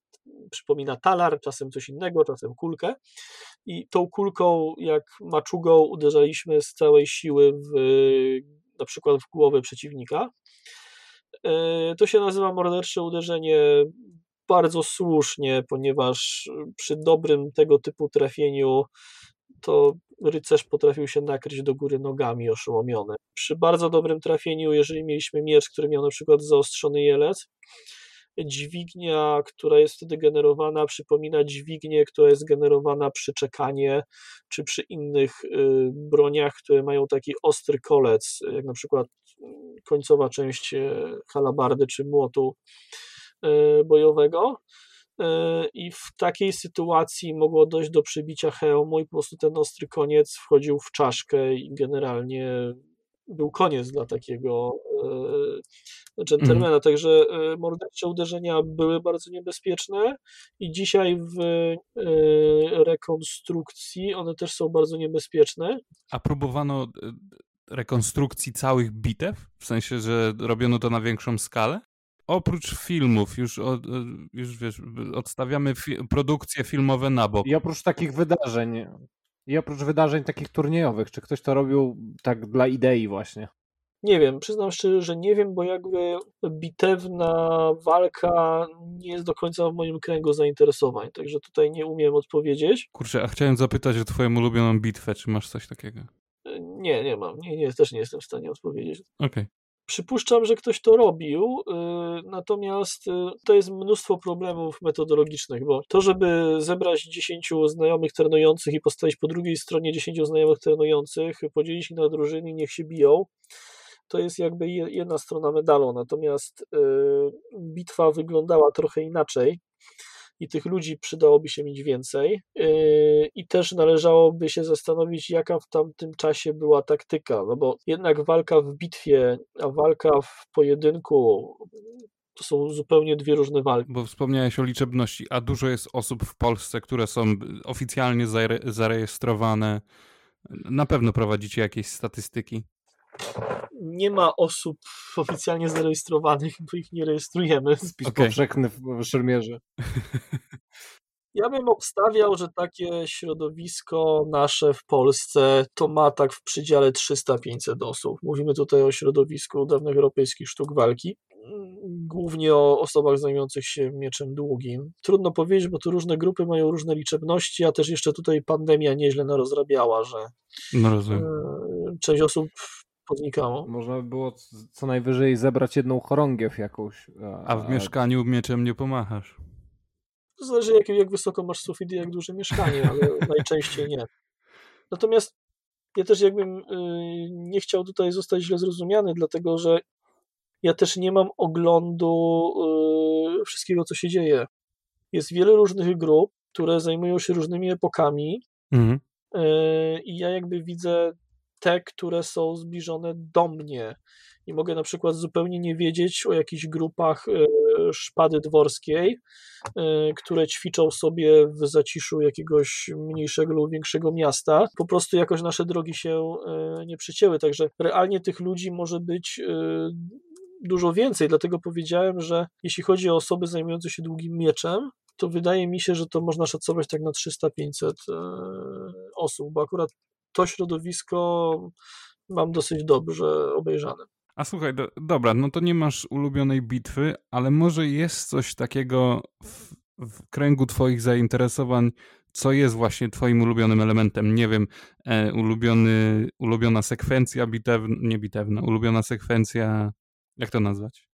przypomina talar, czasem coś innego, czasem kulkę. I tą kulką, jak maczugą, uderzaliśmy z całej siły w, na przykład w głowę przeciwnika. E, to się nazywa mordercze uderzenie bardzo słusznie, ponieważ przy dobrym tego typu trafieniu to rycerz potrafił się nakryć do góry nogami oszołomiony. Przy bardzo dobrym trafieniu, jeżeli mieliśmy miecz, który miał na przykład zaostrzony jelec, dźwignia, która jest wtedy generowana, przypomina dźwignię, która jest generowana przy czekanie czy przy innych y, broniach, które mają taki ostry kolec, jak na przykład końcowa część e, halabardy czy młotu bojowego. I w takiej sytuacji mogło dojść do przebicia hełmu i po prostu ten ostry koniec wchodził w czaszkę i generalnie był koniec dla takiego dżentelmena. Mm. Także mordercze uderzenia były bardzo niebezpieczne i dzisiaj w rekonstrukcji one też są bardzo niebezpieczne. A próbowano rekonstrukcji całych bitew? W sensie, że robiono to na większą skalę? Oprócz filmów, już, już wiesz, odstawiamy fi produkcje filmowe na bok. I oprócz takich wydarzeń, i oprócz wydarzeń takich turniejowych, czy ktoś to robił tak dla idei właśnie? Nie wiem, przyznam szczerze, że nie wiem, bo jakby bitewna walka nie jest do końca w moim kręgu zainteresowań, także tutaj nie umiem odpowiedzieć. Kurczę, a chciałem zapytać o twoją ulubioną bitwę, czy masz coś takiego? Nie, nie mam. Nie, nie, też nie jestem w stanie odpowiedzieć. Okej. Okay. Przypuszczam, że ktoś to robił, y, natomiast y, to jest mnóstwo problemów metodologicznych, bo to, żeby zebrać 10 znajomych trenujących i postawić po drugiej stronie 10 znajomych trenujących, podzielić ich na drużyny i niech się biją, to jest jakby jedna strona medalu. Natomiast y, bitwa wyglądała trochę inaczej i tych ludzi przydałoby się mieć więcej. Yy, I też należałoby się zastanowić, jaka w tamtym czasie była taktyka, no bo jednak walka w bitwie, a walka w pojedynku to są zupełnie dwie różne walki. Bo wspomniałeś o liczebności, a dużo jest osób w Polsce, które są oficjalnie zarejestrowane. Na pewno prowadzicie jakieś statystyki nie ma osób oficjalnie zarejestrowanych, bo ich nie rejestrujemy. Spis okay. powszechny w szermierze. Ja bym obstawiał, że takie środowisko nasze w Polsce to ma tak w przedziale 300-500 osób. Mówimy tutaj o środowisku dawnych europejskich sztuk walki, głównie o osobach zajmujących się mieczem długim. Trudno powiedzieć, bo tu różne grupy mają różne liczebności, a też jeszcze tutaj pandemia nieźle narozrabiała, że no. E, część osób poznikało. Można by było co najwyżej zebrać jedną chorągiew jakąś. A, a w mieszkaniu mieczem nie pomachasz. To zależy jak, jak wysoko masz sufit i jak duże mieszkanie, ale najczęściej nie. Natomiast ja też jakbym y, nie chciał tutaj zostać źle zrozumiany, dlatego że ja też nie mam oglądu y, wszystkiego, co się dzieje. Jest wiele różnych grup, które zajmują się różnymi epokami mhm. Y, i ja jakby widzę te, które są zbliżone do mnie. I mogę na przykład zupełnie nie wiedzieć o jakichś grupach e, szpady dworskiej, e, które ćwiczą sobie w zaciszu jakiegoś mniejszego lub większego miasta. Po prostu jakoś nasze drogi się e, nie przecięły, także realnie tych ludzi może być dużo więcej, dlatego powiedziałem, że jeśli chodzi o osoby zajmujące się długim mieczem, to wydaje mi się, że to można szacować tak na 300-500 osób, bo akurat to środowisko mam dosyć dobrze obejrzane. A słuchaj, do, dobra, no to nie masz ulubionej bitwy, ale może jest coś takiego w, w kręgu Twoich zainteresowań, co jest właśnie Twoim ulubionym elementem? Nie wiem, e, ulubiony, ulubiona sekwencja bitewna, nie bitewna, ulubiona sekwencja, jak to nazwać?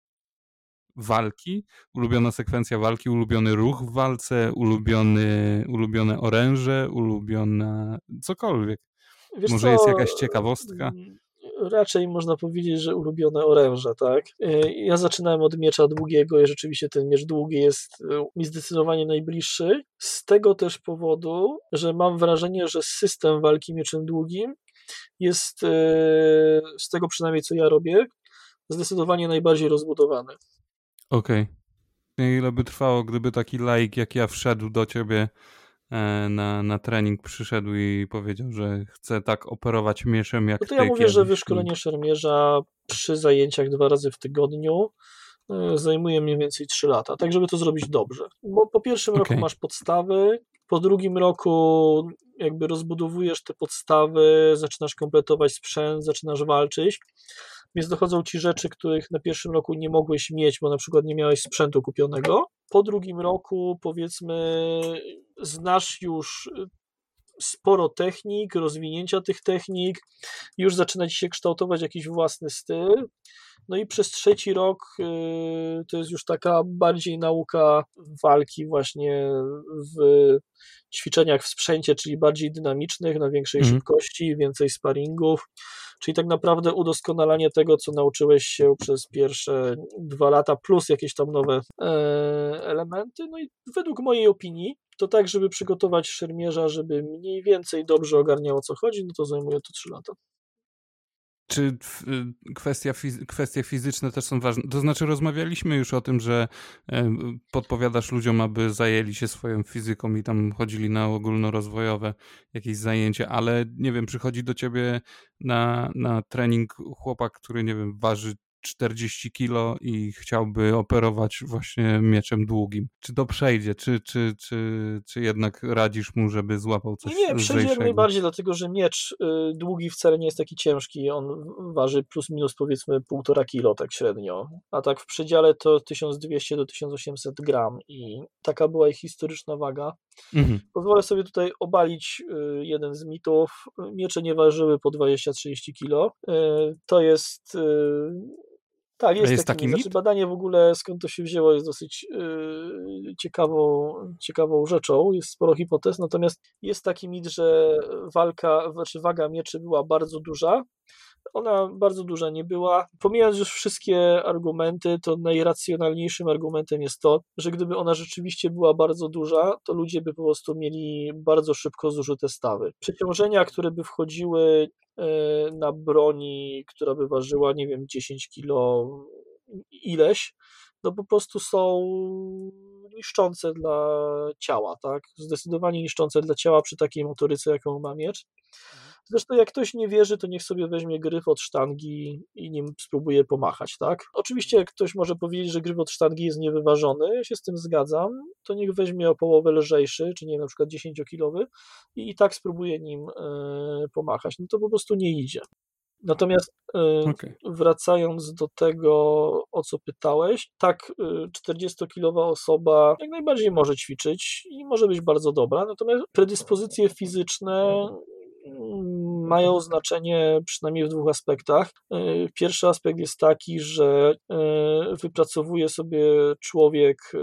Walki, ulubiona sekwencja walki, ulubiony ruch w walce, ulubiony, ulubione oręże, ulubiona cokolwiek. Wiesz Może co, jest jakaś ciekawostka? Mm, raczej można powiedzieć, że ulubione oręże, tak? Y, ja zaczynałem od miecza długiego i rzeczywiście ten miecz długi jest y, mi zdecydowanie najbliższy. Z tego też powodu, że mam wrażenie, że system walki mieczem długim jest y, z tego przynajmniej co ja robię, zdecydowanie najbardziej rozbudowany. Okej. Okay. Ile by trwało, gdyby taki laik jak ja wszedł do ciebie E, na, na trening przyszedł i powiedział, że chce tak operować mieczem jak no to ja mówię, że wyszkolenie szermierza przy zajęciach dwa razy w tygodniu e, zajmuje mniej więcej 3 lata, tak żeby to zrobić dobrze. Bo po pierwszym okay. roku masz podstawy, po drugim roku jakby rozbudowujesz te podstawy, zaczynasz kompletować sprzęt, zaczynasz walczyć, więc dochodzą ci rzeczy, których na pierwszym roku nie mogłeś mieć, bo na przykład nie miałeś sprzętu kupionego. Po drugim roku, powiedzmy, znasz już sporo technik, rozwinięcia tych technik, już zaczyna ci się kształtować jakiś własny styl. No i przez trzeci rok y, to jest już taka bardziej nauka walki właśnie w ćwiczeniach w sprzęcie, czyli bardziej dynamicznych, na większej mhm. szybkości, więcej sparingów, czyli tak naprawdę udoskonalanie tego, co nauczyłeś się przez pierwsze dwa lata, plus jakieś tam nowe e, elementy. No i według mojej opinii, to tak, żeby przygotować szermierza, żeby mniej więcej dobrze ogarniał o co chodzi, no to zajmuje to 3 lata. Czy y, kwestia, kwestie fizyczne też są ważne? To znaczy, rozmawialiśmy już o tym, że podpowiadasz ludziom, aby zajęli się swoją fizyką i tam chodzili na ogólnorozwojowe jakieś zajęcia, ale nie wiem, przychodzi do ciebie na, na trening chłopak, który nie wiem, waży 40 kilo i chciałby operować właśnie mieczem długim. Czy to przejdzie, czy, czy, czy, czy jednak radzisz mu, żeby złapał coś Nie, przejdzie jak najbardziej, dlatego że miecz y, długi wcale nie jest taki ciężki, on waży plus minus powiedzmy półtora kilo tak średnio, a tak w przedziale to 1200 do 1800 gram i taka była ich historyczna waga. Mhm. Pozwolę sobie tutaj obalić y, jeden z mitów. Miecze nie ważyły po 20-30 kilo. Y, to jest y, tak, jest, jest taki, taki znaczy badanie w ogóle, skąd to się wzięło, jest dosyć yy, ciekawą, ciekawą rzeczą, jest sporo hipotez, natomiast jest taki mit, że walka, znaczy waga mieczy była bardzo duża, ona bardzo duża nie była. Pomijając już wszystkie argumenty, to najracjonalniejszym argumentem jest to, że gdyby ona rzeczywiście była bardzo duża, to ludzie by po prostu mieli bardzo szybko zużyte stawy. Przeciążenia, które by wchodziły e, na broni, która by ważyła, nie wiem, 10 kilo ileś, no po prostu są niszczące dla ciała, tak? Zdecydowanie niszczące dla ciała przy takiej motoryce, jaką ma miecz. Zresztą jak ktoś nie wierzy, to niech sobie weźmie gryf od sztangi i nim spróbuje pomachać, tak? Oczywiście jak ktoś może powiedzieć, że gryf od sztangi jest niewyważony, ja się z tym zgadzam, to niech weźmie o połowę lżejszy, czy nie wiem, na przykład 10-kilowy i, i tak spróbuje nim y, pomachać. No to po prostu nie idzie. Natomiast y, okay. wracając do tego, o co pytałeś, tak, 40-kilowa y, osoba jak najbardziej może ćwiczyć i może być bardzo dobra, natomiast predyspozycje fizyczne mają znaczenie przynajmniej w dwóch aspektach. E, pierwszy aspekt jest taki, że e, wypracowuje sobie człowiek e,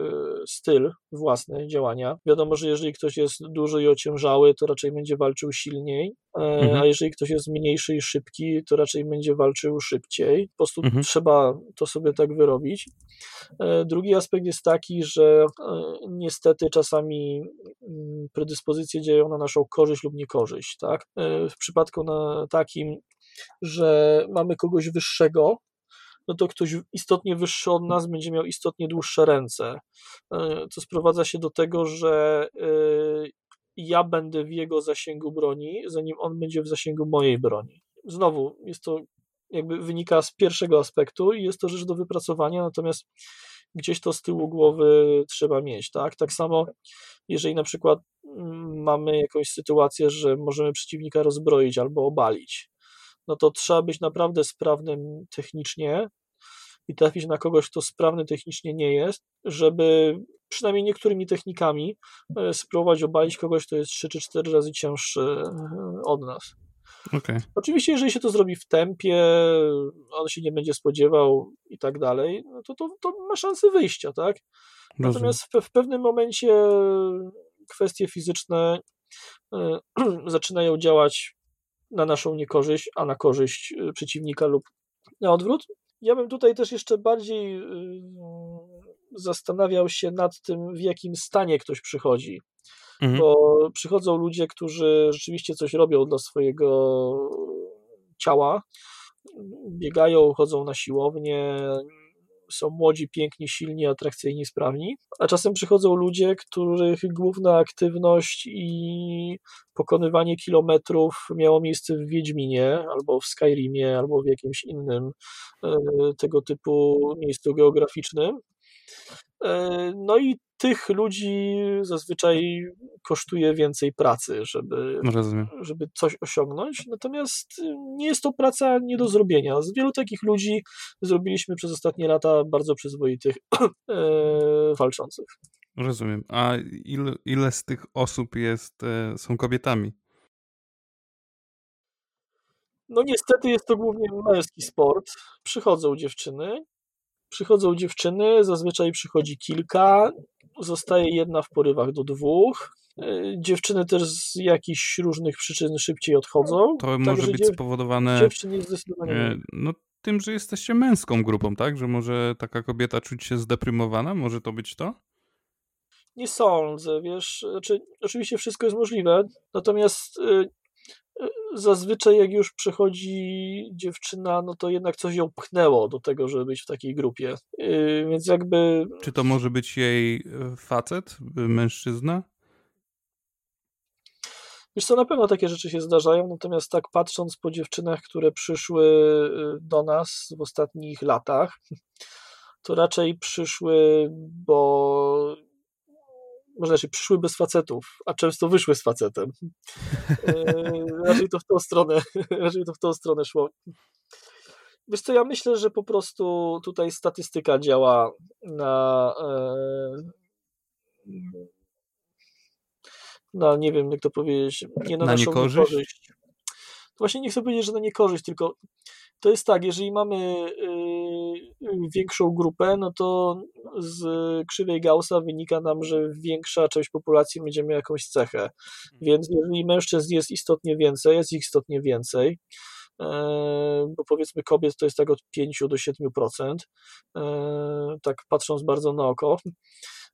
styl własny działania. Wiadomo, że jeżeli ktoś jest duży i ociężały, to raczej będzie walczył silniej, mhm. a jeżeli ktoś jest mniejszy i szybki, to raczej będzie walczył szybciej. Po prostu mhm. trzeba to sobie tak wyrobić. Drugi aspekt jest taki, że niestety czasami mm, predyspozycje dzieją na naszą korzyść lub niekorzyść. Tak? W przypadku na takim, że mamy kogoś wyższego, no to ktoś istotnie wyższy od nas będzie miał istotnie dłuższe ręce, e, co sprowadza się do tego, że e, ja będę w jego zasięgu broni, zanim on będzie w zasięgu mojej broni. Znowu, jest to jakby wynika z pierwszego aspektu i jest to rzecz do wypracowania, natomiast gdzieś to z tyłu głowy trzeba mieć, tak? Tak samo, jeżeli na przykład mm, mamy jakąś sytuację, że możemy przeciwnika rozbroić albo obalić, no to trzeba być naprawdę sprawnym technicznie i trafić na kogoś, kto sprawny technicznie nie jest, żeby przynajmniej niektórymi technikami e, spróbować obalić kogoś, kto jest 3 czy 4 razy cięższy e, od nas. Okay. Oczywiście, jeżeli się to zrobi w tempie, on się nie będzie spodziewał i tak dalej, no to, to, to ma szansę wyjścia, tak? Natomiast w, w, pewnym momencie kwestie fizyczne y, zaczynają działać na naszą niekorzyść, a na korzyść e, przeciwnika lub na odwrót. Ja bym tutaj też jeszcze bardziej y, zastanawiał się nad tym, w jakim stanie ktoś przychodzi mhm. bo przychodzą ludzie, którzy rzeczywiście coś robią dla swojego ciała, biegają, chodzą na siłownię, są młodzi, piękni, silni, atrakcyjni, sprawni, a czasem przychodzą ludzie, których główna aktywność i pokonywanie kilometrów miało miejsce w Wiedźminie, albo w Skyrimie, albo w jakimś innym e, tego typu miejscu geograficznym. E, no i tych ludzi zazwyczaj kosztuje więcej pracy, żeby, żeby coś osiągnąć. Natomiast nie jest to praca nie do zrobienia. Z wielu takich ludzi zrobiliśmy przez ostatnie lata bardzo przyzwoitych e, walczących. Rozumiem. A ile, ile z tych osób jest, e, są kobietami? No niestety jest to głównie męski sport. Przychodzą dziewczyny, Przychodzą dziewczyny, zazwyczaj przychodzi kilka, zostaje jedna w porywach do dwóch. Dziewczyny też z jakichś różnych przyczyn szybciej odchodzą. To może być spowodowane dziewczyn jest zdecydowanie no, tym, że jesteście męską grupą, tak? Że może taka kobieta czuć się zdeprymowana? Może to być to? Nie sądzę, wiesz, znaczy, oczywiście wszystko jest możliwe, natomiast y, zazwyczaj jak już przychodzi dziewczyna, no to jednak coś ją pchnęło do tego, żeby być w takiej grupie, y, więc jakby... Czy to może być jej e, facet, mężczyzna? Wiesz co, na pewno takie rzeczy się zdarzają, natomiast tak patrząc po dziewczynach, które przyszły do nas w ostatnich latach, to raczej przyszły, bo można się przyszły bez facetów, a często wyszły z facetem. E, raczej to w tą stronę, raczej to w tą stronę szło. Wiesz co, ja myślę, że po prostu tutaj statystyka działa na e, na nie wiem jak to powiedzieć, nie na, na naszą niekorzyść? niekorzyść. Właśnie nie chcę powiedzieć, że na niekorzyść, tylko to jest tak, jeżeli mamy yy, większą grupę, no to z krzywej Gaussa wynika nam, że większa część populacji będzie miała jakąś cechę. Mhm. Więc jeżeli mężczyzn jest istotnie więcej, jest ich istotnie więcej, yy, bo powiedzmy kobiet to jest tak od 5 do 7%, yy, tak patrząc bardzo na oko,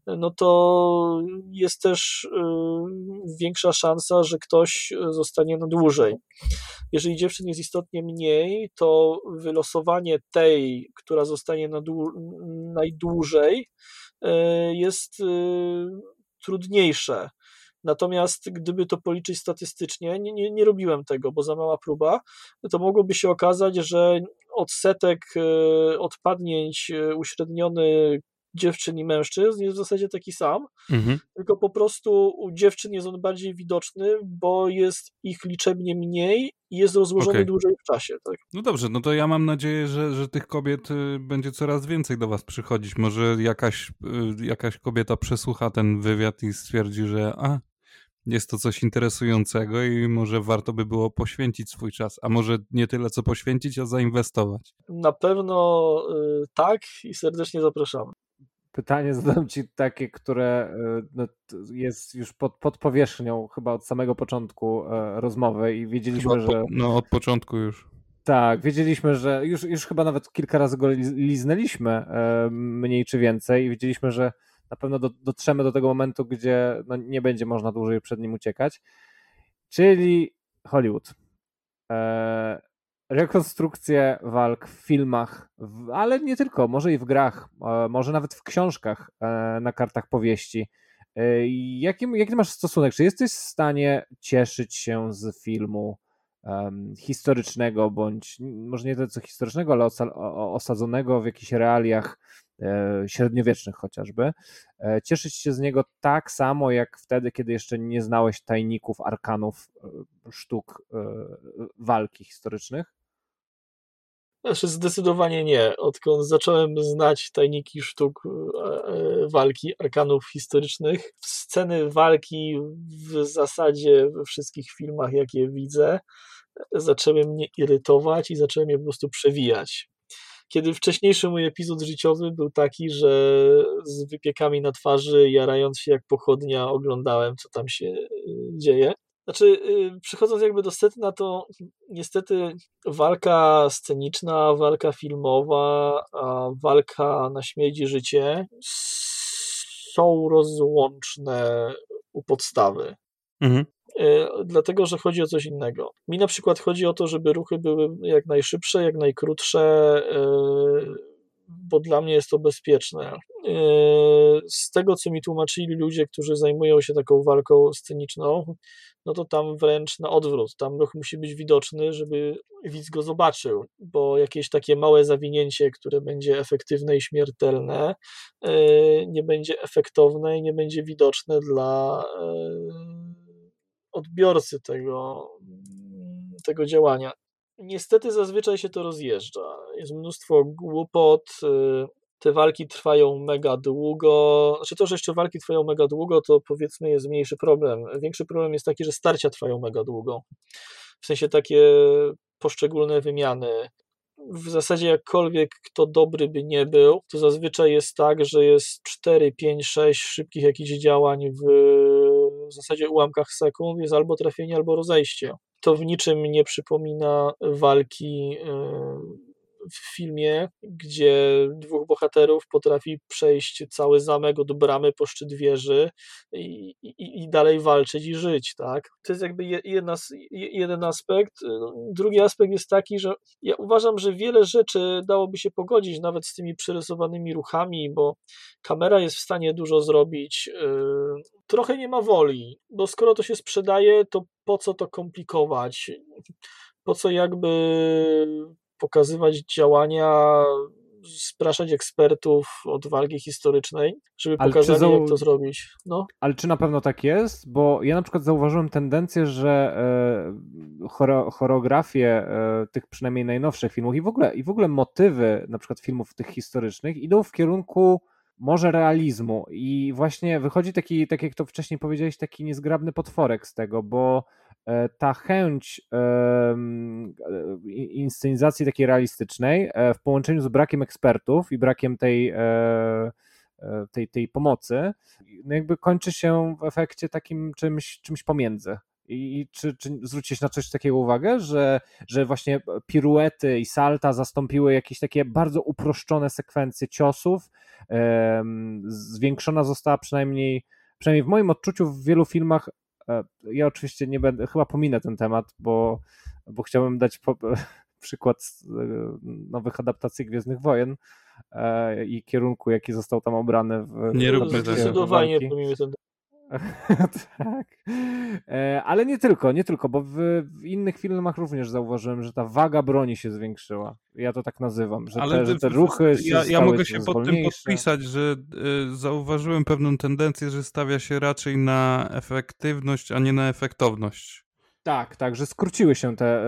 no to jest też y, większa szansa, że ktoś zostanie na dłużej. Jeżeli dziewczyn jest istotnie mniej, to wylosowanie tej, która zostanie na najdłużej, y, jest y, trudniejsze. Natomiast gdyby to policzyć statystycznie, nie, nie, nie robiłem tego, bo za mała próba, to mogłoby się okazać, że odsetek odpadnięć uśredniony dziewczyn i mężczyzn jest w zasadzie taki sam, mhm. tylko po prostu u dziewczyn jest on bardziej widoczny, bo jest ich liczebnie mniej i jest rozłożony okay. dłużej w czasie. Tak? No dobrze, no to ja mam nadzieję, że, że tych kobiet y, będzie coraz więcej do was przychodzić. Może jakaś, y, jakaś kobieta przesłucha ten wywiad i stwierdzi, że a, jest to coś interesującego i może warto by było poświęcić swój czas, a może nie tyle co poświęcić, a zainwestować. Na pewno y, tak i serdecznie zapraszamy pytanie zadam ci takie, które e, no, jest już pod, pod powierzchnią chyba od samego początku e, rozmowy i wiedzieliśmy, po, że... No od początku już. Tak, wiedzieliśmy, że już, już chyba nawet kilka razy go liznęliśmy e, mniej czy więcej i wiedzieliśmy, że na pewno do, dotrzemy do tego momentu, gdzie no, nie będzie można dłużej przed nim uciekać, czyli Hollywood rekonstrukcje walk w filmach, ale nie tylko, może i w grach, e, może nawet w książkach e, na kartach powieści. E, jaki, jaki masz stosunek? Czy jesteś w stanie cieszyć się z filmu um, historycznego, bądź może nie tyle co historycznego, ale osadzonego w jakichś realiach e, średniowiecznych chociażby, e, cieszyć się z niego tak samo jak wtedy, kiedy jeszcze nie znałeś tajników, arkanów, e, sztuk walki historycznych? Znaczy zdecydowanie nie. Odkąd zacząłem znać tajniki sztuk e, e, walki, arkanów historycznych, sceny walki w zasadzie we wszystkich filmach, jakie widzę, zaczęły mnie irytować i zacząłem je po prostu przewijać. Kiedy wcześniejszy mój epizod życiowy był taki, że z wypiekami na twarzy, jarając się jak pochodnia, oglądałem, co tam się e, dzieje. Znaczy, y, przechodząc jakby do setna, to niestety walka sceniczna, walka filmowa, walka na śmierć i życie są rozłączne u podstawy. Mhm. Y, dlatego, że chodzi o coś innego. Mi na przykład chodzi o to, żeby ruchy były jak najszybsze, jak najkrótsze, y, bo dla mnie jest to bezpieczne. E, z tego, co mi tłumaczyli ludzie, którzy zajmują się taką walką sceniczną, no to tam wręcz na odwrót. Tam ruch musi być widoczny, żeby widz go zobaczył, bo jakieś takie małe zawinięcie, które będzie efektywne i śmiertelne, e, nie będzie efektowne i nie będzie widoczne dla e, odbiorcy tego, tego działania. Niestety zazwyczaj się to rozjeżdża. Jest mnóstwo głupot. Y, te walki trwają mega długo. Znaczy to, że jeszcze walki trwają mega długo, to powiedzmy jest mniejszy problem. Większy problem jest taki, że starcia trwają mega długo. W sensie takie poszczególne wymiany. W zasadzie jakkolwiek kto dobry by nie był, to zazwyczaj jest tak, że jest 4, 5, 6 szybkich jakichś działań w w zasadzie ułamkach sekund jest albo trafienie, albo rozejście. To w niczym nie przypomina walki w filmie, gdzie dwóch bohaterów potrafi przejść cały zamek od bramy po szczyt wieży i, i, i dalej walczyć i żyć, tak? To jest jakby jedna, jeden aspekt. Drugi aspekt jest taki, że ja uważam, że wiele rzeczy dałoby się pogodzić nawet z tymi przerysowanymi ruchami, bo kamera jest w stanie dużo zrobić. Yy, trochę nie ma woli, bo skoro to się sprzedaje, to po co to komplikować? Po co jakby pokazywać działania, spraszać ekspertów od walki historycznej, żeby Ale pokazali, zau... jak to zrobić. No. Ale czy na pewno tak jest? Bo ja na przykład zauważyłem tendencję, że e, choreografie e, tych przynajmniej najnowszych filmów i w, ogóle, i w ogóle motywy na przykład filmów tych historycznych idą w kierunku może realizmu i właśnie wychodzi taki, tak jak to wcześniej powiedziałeś, taki niezgrabny potworek z tego, bo ta chęć inscenizacji takiej realistycznej e, w połączeniu z brakiem ekspertów i brakiem tej, e, tej, tej pomocy, no jakby kończy się w efekcie takim czymś, czymś pomiędzy. I czy, czy na coś takiego uwagę, że, że właśnie piruety i salta zastąpiły jakieś takie bardzo uproszczone sekwencje ciosów? Zwiększona została przynajmniej, przynajmniej w moim odczuciu w wielu filmach E, ja oczywiście nie będę, chyba pominę ten temat, bo, bo chciałbym dać po, przykład e, nowych adaptacji Gwiezdnych Wojen e, i kierunku, jaki został tam obrany w. Nie róbmy tego. Zdecydowanie pomimy ten tak. Ale nie tylko, nie tylko, bo w, w, innych filmach również zauważyłem, że ta waga broni się zwiększyła. Ja to tak nazywam, że, te, że te ruchy. Ja, ja mogę się pod tym podpisać, że y, zauważyłem pewną tendencję, że stawia się raczej na efektywność, a nie na efektowność. Tak, tak, że skróciły się te,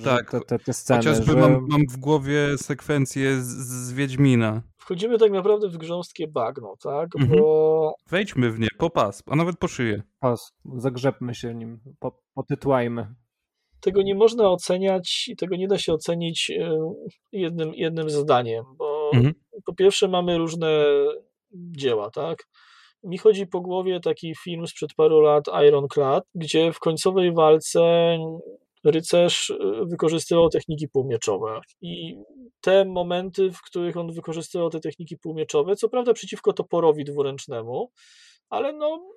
y, tak, te, te, te sceny. Chociażby że... mam, mam w głowie sekwencję z, z Wiedźmina wchodzimy tak naprawdę w grząskie bagno, tak? Mhm. Bo... Wejdźmy w nie, po pas, a nawet po szyję. Pas, zagrzebmy się nim, po, potytłajmy. Tego nie można oceniać i tego nie da się ocenić e, jednym, jednym zdaniem, bo mhm. po pierwsze mamy różne dzieła, tak? Mi chodzi po głowie taki film sprzed paru lat, Ironclad, gdzie w końcowej walce rycerz e, wykorzystywał techniki półmieczowe i te momenty, w których on wykorzystywał te techniki półmieczowe, co prawda przeciwko toporowi dwuręcznemu, ale no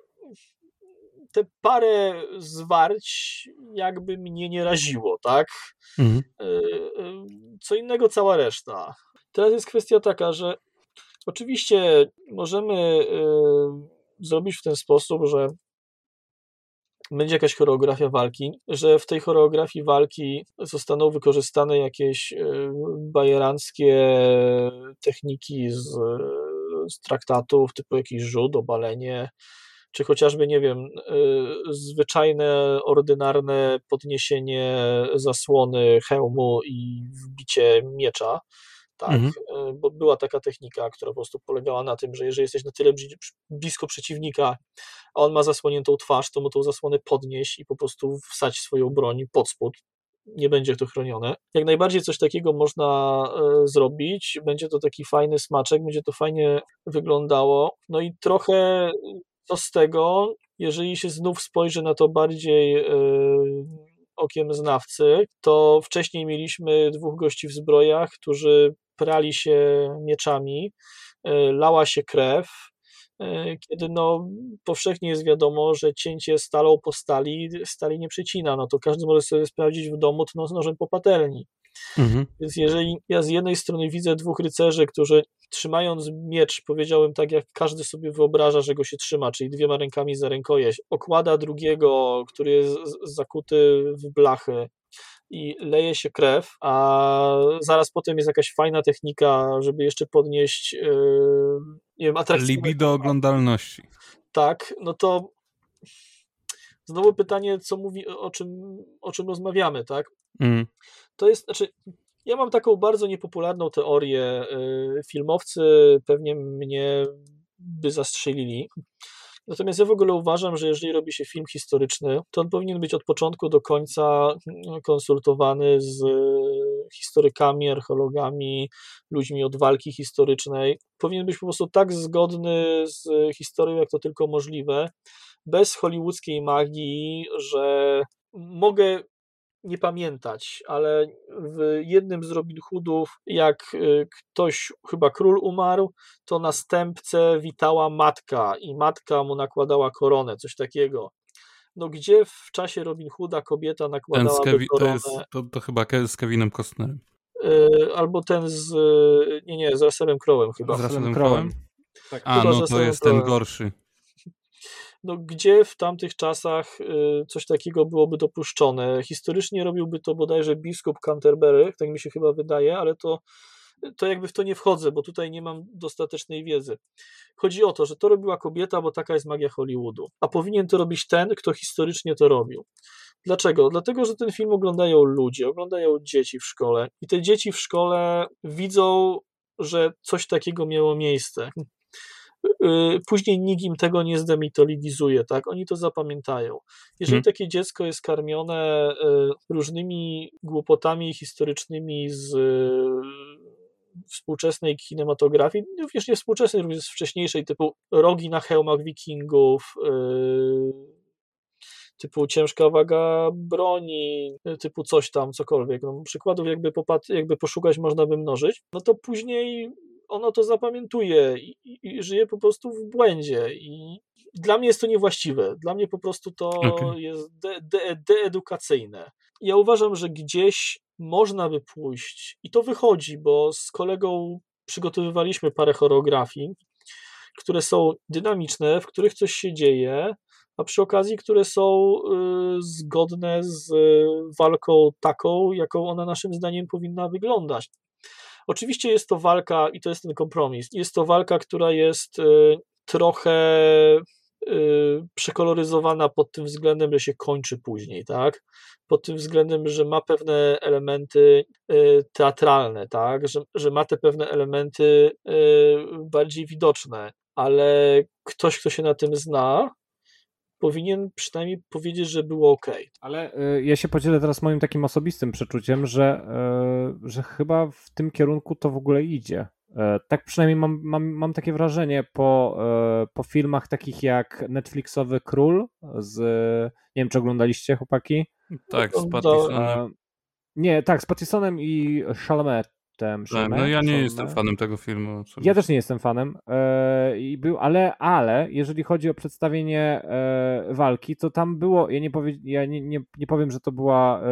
te parę zwarć jakby mnie nie raziło, tak? Mhm. E, e, co innego cała reszta. Teraz jest kwestia taka, że oczywiście możemy zrobić w ten sposób, że będzie jakaś choreografia walki, że w tej choreografii walki zostaną wykorzystane jakieś e, bajeranckie techniki z, z traktatów, typu jakiś rzut, obalenie, czy chociażby, nie wiem, e, zwyczajne, ordynarne podniesienie zasłony hełmu i wbicie miecza. Tak, mhm. E, bo była taka technika, która po prostu polegała na tym, że jeżeli jesteś na tyle blisko przeciwnika, a on ma zasłoniętą twarz, to mu tą zasłonę podnieść i po prostu wsać swoją broń pod spód. Nie będzie to chronione. Jak najbardziej coś takiego można e, zrobić. Będzie to taki fajny smaczek, będzie to fajnie wyglądało. No i trochę co z tego, jeżeli się znów spojrzy na to bardziej e, okiem znawcy, to wcześniej mieliśmy dwóch gości w zbrojach, którzy prali się mieczami, e, lała się krew, e, kiedy no, powszechnie jest wiadomo, że cięcie stalą po stali stali nie przecina, no to każdy może sobie sprawdzić w domu tno z nożem po patelni. Mhm. Więc jeżeli ja z jednej strony widzę dwóch rycerzy, którzy trzymając miecz, powiedziałem tak, jak każdy sobie wyobraża, że go się trzyma, czyli dwiema rękami za rękojeść, okłada drugiego, który jest zakuty w blachy, i leje się krew, a zaraz potem jest jakaś fajna technika, żeby jeszcze podnieść yy, nie wiem, atrakcyjność. Libido oglądalności. Tak, no to znowu pytanie, co mówi, o czym, o czym rozmawiamy, tak? Mm. To jest, znaczy, ja mam taką bardzo niepopularną teorię. Yy, filmowcy pewnie mnie by zastrzelili, Natomiast ja w ogóle uważam, że jeżeli robi się film historyczny, to on powinien być od początku do końca mm, konsultowany z e, historykami, archeologami, ludźmi od walki historycznej. Powinien być po prostu tak zgodny z historią, jak to tylko możliwe, bez hollywoodzkiej magii, że mogę nie pamiętać, ale w jednym z Robin Hoodów, jak y, ktoś, chyba król umarł, to następcę witała matka i matka mu nakładała koronę, coś takiego. No gdzie w czasie Robin Hooda kobieta nakładała Kevi- to, koronę? jest, to, to chyba z Kevinem Costnerem. Y, albo ten z, nie, nie, z Russellem Crowe'em chyba. Z Russellem Crowe'em. Tak. A, Chyba, no to jest ten gorszy. No, gdzie w tamtych czasach y, coś takiego byłoby dopuszczone. Historycznie robiłby to bodajże biskup Canterbury, tak mi się chyba wydaje, ale to, to jakby w to nie wchodzę, bo tutaj nie mam dostatecznej wiedzy. Chodzi o to, że to robiła kobieta, bo taka jest magia Hollywoodu, a powinien to robić ten, kto historycznie to robił. Dlaczego? Dlatego, że ten film oglądają ludzie, oglądają dzieci w szkole i te dzieci w szkole widzą, że coś takiego miało miejsce. Y, Później nikt im tego nie zdemitologizuje, tak? Oni to zapamiętają. Jeżeli Mhm. takie dziecko jest karmione y, różnymi głupotami historycznymi z y, współczesnej kinematografii, również nie współczesnej, również z wcześniejszej, typu rogi na hełmach wikingów, typu ciężka waga broni, typu coś tam, cokolwiek. No, przykładów jakby, jakby poszukać można by mnożyć, no to później ono to zapamiętuje i, i, żyje po prostu w błędzie i dla mnie jest to niewłaściwe. Dla mnie po prostu to Okej. jest de, de, deedukacyjne. Ja uważam, że gdzieś można by pójść i to wychodzi, bo z kolegą przygotowywaliśmy parę choreografii, które są dynamiczne, w których coś się dzieje, a przy okazji, które są y, zgodne z y, walką taką, jaką ona naszym zdaniem powinna wyglądać. Oczywiście jest to walka, i to jest ten kompromis, jest to walka, która jest y, trochę y, przekoloryzowana pod tym względem, że się kończy później, tak? Pod tym względem, że ma pewne elementy y, teatralne, tak? Że, że ma te pewne elementy bardziej widoczne, ale ktoś, kto się na tym zna, powinien przynajmniej powiedzieć, że było ok. Ale y, ja się podzielę teraz moim takim osobistym przeczuciem, że, y, że chyba w tym kierunku to w ogóle idzie. E, Tak przynajmniej mam, mam, mam takie wrażenie po, e, po filmach takich jak Netflixowy Król z, nie wiem czy oglądaliście chłopaki? Tak, z. Pattisonem. E, Nie, tak, z Pattisonem i Chalametem. Tak, no ja nie jestem fanem tego filmu. Ja też nie jestem fanem, e, i był, ale, ale jeżeli chodzi o przedstawienie e, walki, to tam było, ja nie, powie, ja nie, nie, nie powiem, że to była,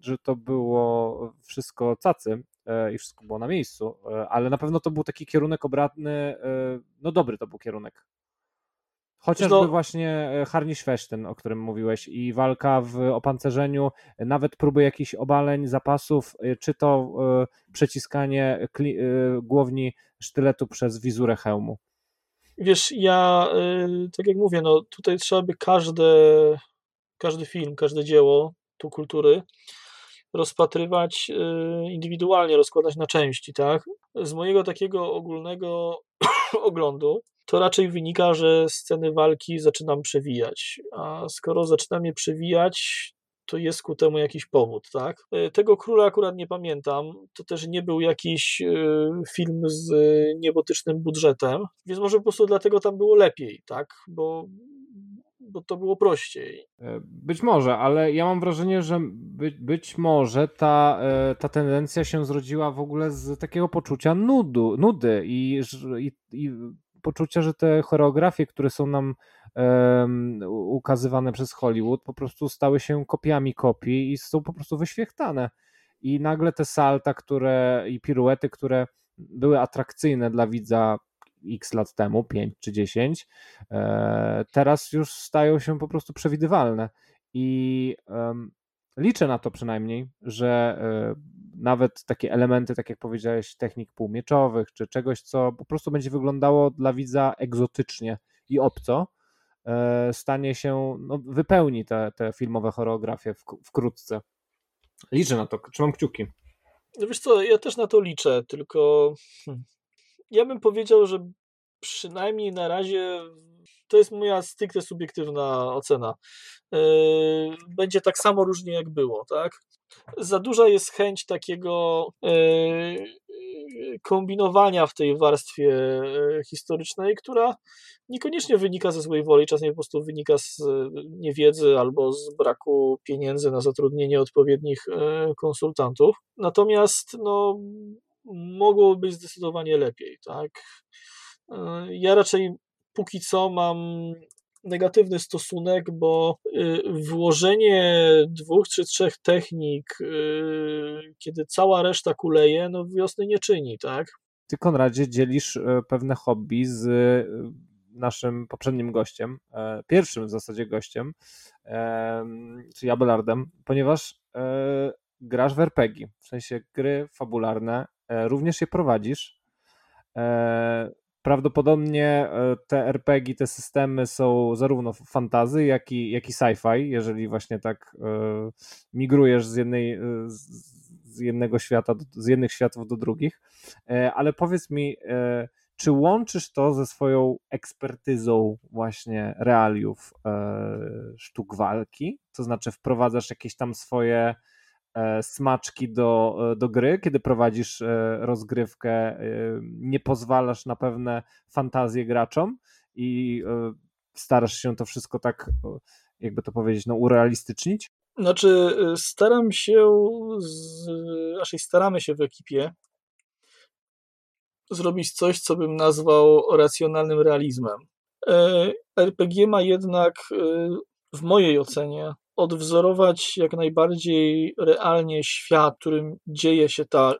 że to było wszystko cacy e, i wszystko było na miejscu, ale na pewno to był taki kierunek obratny, e, no dobry to był kierunek. Chociażby No- właśnie e, Harni Szwesztyn, o którym mówiłeś, i walka w opancerzeniu, e, nawet próby jakichś obaleń, zapasów, e, czy to przeciskanie głowni sztyletu przez wizurę hełmu. Wiesz, ja, tak jak mówię, no tutaj trzeba by każde, każdy film, każde dzieło tu kultury rozpatrywać indywidualnie, rozkładać na części, tak? Z mojego takiego ogólnego oglądu to raczej wynika, że sceny walki zaczynam przewijać, a skoro zaczynam je przewijać, to jest ku temu jakiś powód, tak? Y, Tego króla akurat nie pamiętam. To też nie był jakiś y, film z niebotycznym budżetem, więc może po prostu dlatego tam było lepiej, tak? Bo, bo to było prościej. E, Być może, ale ja mam wrażenie, że by, być może ta, e, ta tendencja się zrodziła w ogóle z takiego poczucia nudu, nudy i, i, i poczucia, że te choreografie, które są nam em, u- ukazywane przez Hollywood, po prostu stały się kopiami kopii i są po prostu wyświechtane. I nagle te salta, które i piruety, które były atrakcyjne dla widza x lat temu, 5 czy 10, e, teraz już stają się po prostu przewidywalne. I em, liczę na to przynajmniej, że e, nawet takie elementy, tak jak powiedziałeś, technik półmieczowych, czy czegoś, co po prostu będzie wyglądało dla widza egzotycznie i obco, e, stanie się, no, wypełni te, te filmowe choreografie wk- wkrótce. Liczę na to, trzymam kciuki. No wiesz co, ja też na to liczę, tylko hmm, ja bym powiedział, że przynajmniej na razie to jest moja stricte subiektywna ocena. Yy, Będzie tak samo różnie jak było, tak? Za duża jest chęć takiego yy, kombinowania w tej warstwie e, historycznej, która niekoniecznie wynika ze złej woli, czasem po prostu wynika z e, niewiedzy albo z braku pieniędzy na zatrudnienie odpowiednich konsultantów. Natomiast no, mogło być zdecydowanie lepiej. Tak? Ja raczej póki co mam negatywny stosunek, bo y, włożenie dwóch czy trzech technik, y, kiedy cała reszta kuleje, no wiosny nie czyni, tak? Ty, Konradzie, dzielisz y, pewne hobby z naszym poprzednim gościem, e, pierwszym w zasadzie gościem, czyli Abelardem, ponieważ e, grasz w RPG, w sensie gry fabularne, e, również je prowadzisz. Prawdopodobnie e, te RPG, te systemy są zarówno fantazy, jak i, jak i sci-fi, jeżeli właśnie tak e, migrujesz z, jednej, e, z jednego świata, z jednych światów do drugich. Ale powiedz mi, czy łączysz to ze swoją ekspertyzą właśnie realiów sztuk walki? To znaczy wprowadzasz jakieś tam swoje smaczki do, e, do gry, kiedy prowadzisz e, rozgrywkę, nie pozwalasz na pewne fantazje graczom i starasz się to wszystko tak, jakby to powiedzieć, no urealistycznić? Znaczy, staram się, raczej staramy się w ekipie zrobić coś, co bym nazwał racjonalnym realizmem. RPG ma jednak w mojej ocenie odwzorować jak najbardziej realnie świat, w którym dzieje się ta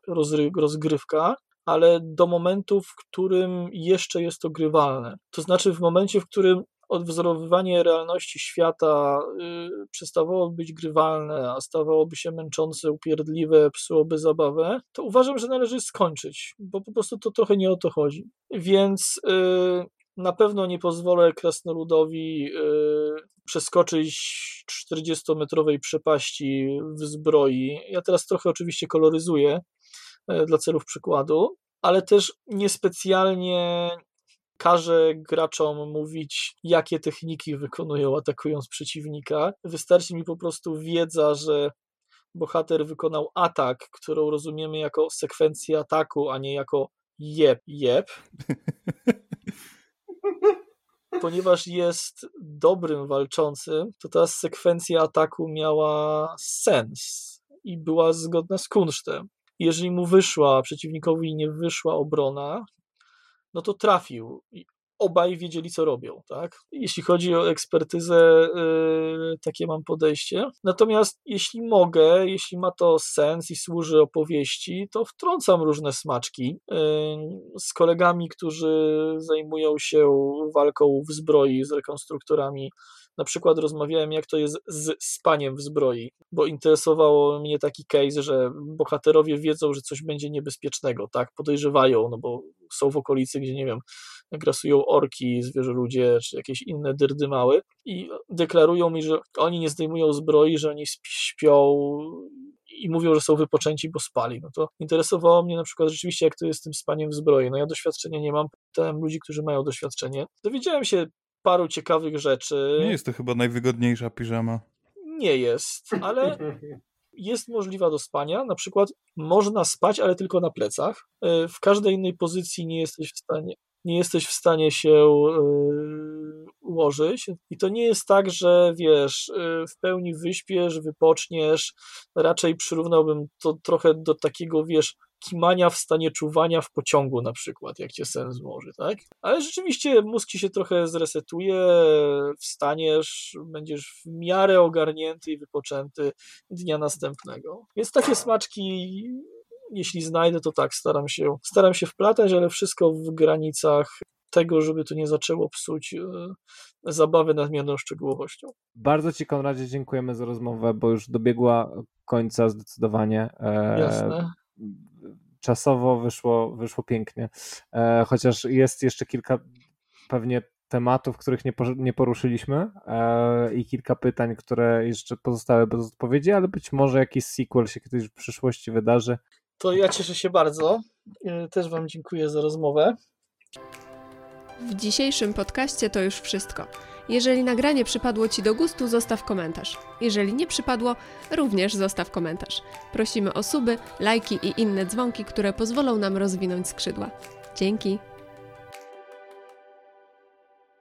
rozgrywka, ale do momentu, w którym jeszcze jest to grywalne. To znaczy w momencie, w którym odwzorowywanie realności świata y, przestawało być grywalne, a stawałoby się męczące, upierdliwe, psułoby zabawę, to uważam, że należy skończyć, bo po prostu to trochę nie o to chodzi. Więc y, na pewno nie pozwolę krasnoludowi y, przeskoczyć 40-metrowej przepaści w zbroi. Ja teraz trochę oczywiście koloryzuję y, dla celów przykładu, ale też niespecjalnie każe graczom mówić, jakie techniki wykonują atakując przeciwnika. Wystarczy mi po prostu wiedza, że bohater wykonał atak, którą rozumiemy jako sekwencję ataku, a nie jako jeb, jeb. ponieważ jest dobrym walczącym, to ta sekwencja ataku miała sens i była zgodna z kunsztem. Jeżeli mu wyszła, przeciwnikowi nie wyszła obrona, no to trafił obaj wiedzieli, co robią, tak? Jeśli chodzi o ekspertyzę, yy, takie mam podejście. Natomiast jeśli mogę, jeśli ma to sens i służy opowieści, to wtrącam różne smaczki yy, z kolegami, którzy zajmują się walką w zbroi z rekonstruktorami na przykład rozmawiałem, jak to jest z spaniem w zbroi, bo interesowało mnie taki case, że bohaterowie wiedzą, że coś będzie niebezpiecznego, tak, podejrzewają, no bo są w okolicy, gdzie nie wiem, grasują orki, zwierzę ludzie, czy jakieś inne dyrdymały i deklarują mi, że oni nie zdejmują zbroi, że oni śpią i mówią, że są wypoczęci, bo spali. No to interesowało mnie na przykład rzeczywiście, jak to jest z tym spaniem w zbroi. No ja doświadczenia nie mam, pytałem ludzi, którzy mają doświadczenie. Dowiedziałem się paru ciekawych rzeczy. Nie jest to chyba najwygodniejsza piżama. Nie jest, ale jest możliwa do spania. Na przykład można spać, ale tylko na plecach. E, w każdej innej pozycji nie jesteś w stanie, nie jesteś w stanie się yy, ułożyć. I to nie jest tak, że wiesz, yy, w pełni wyśpiesz, wypoczniesz. Raczej przyrównałbym to trochę do takiego, wiesz, kimania w stanie czuwania w pociągu na przykład, jak cię sen złoży, tak? Ale rzeczywiście mózg ci się trochę zresetuje, wstaniesz, będziesz w miarę ogarnięty i wypoczęty dnia następnego. Więc takie smaczki jeśli znajdę, to tak, staram się, staram się wplatać, ale wszystko w granicach tego, żeby to nie zaczęło psuć e, zabawy nadmierną szczegółowością. Bardzo Ci, Konradzie, dziękujemy za rozmowę, bo już dobiegła końca zdecydowanie. E, Jasne. Czasowo wyszło, wyszło pięknie, e, chociaż jest jeszcze kilka pewnie tematów, których nie, nie poruszyliśmy i kilka pytań, które jeszcze pozostały bez odpowiedzi, ale być może jakiś sequel się kiedyś w przyszłości wydarzy. To ja cieszę się bardzo. Y, też Wam dziękuję za rozmowę. W dzisiejszym podcaście to już wszystko. Jeżeli nagranie przypadło Ci do gustu, zostaw komentarz. Jeżeli nie przypadło, również zostaw komentarz. Prosimy o suby, lajki i inne dzwonki, które pozwolą nam rozwinąć skrzydła. Dzięki!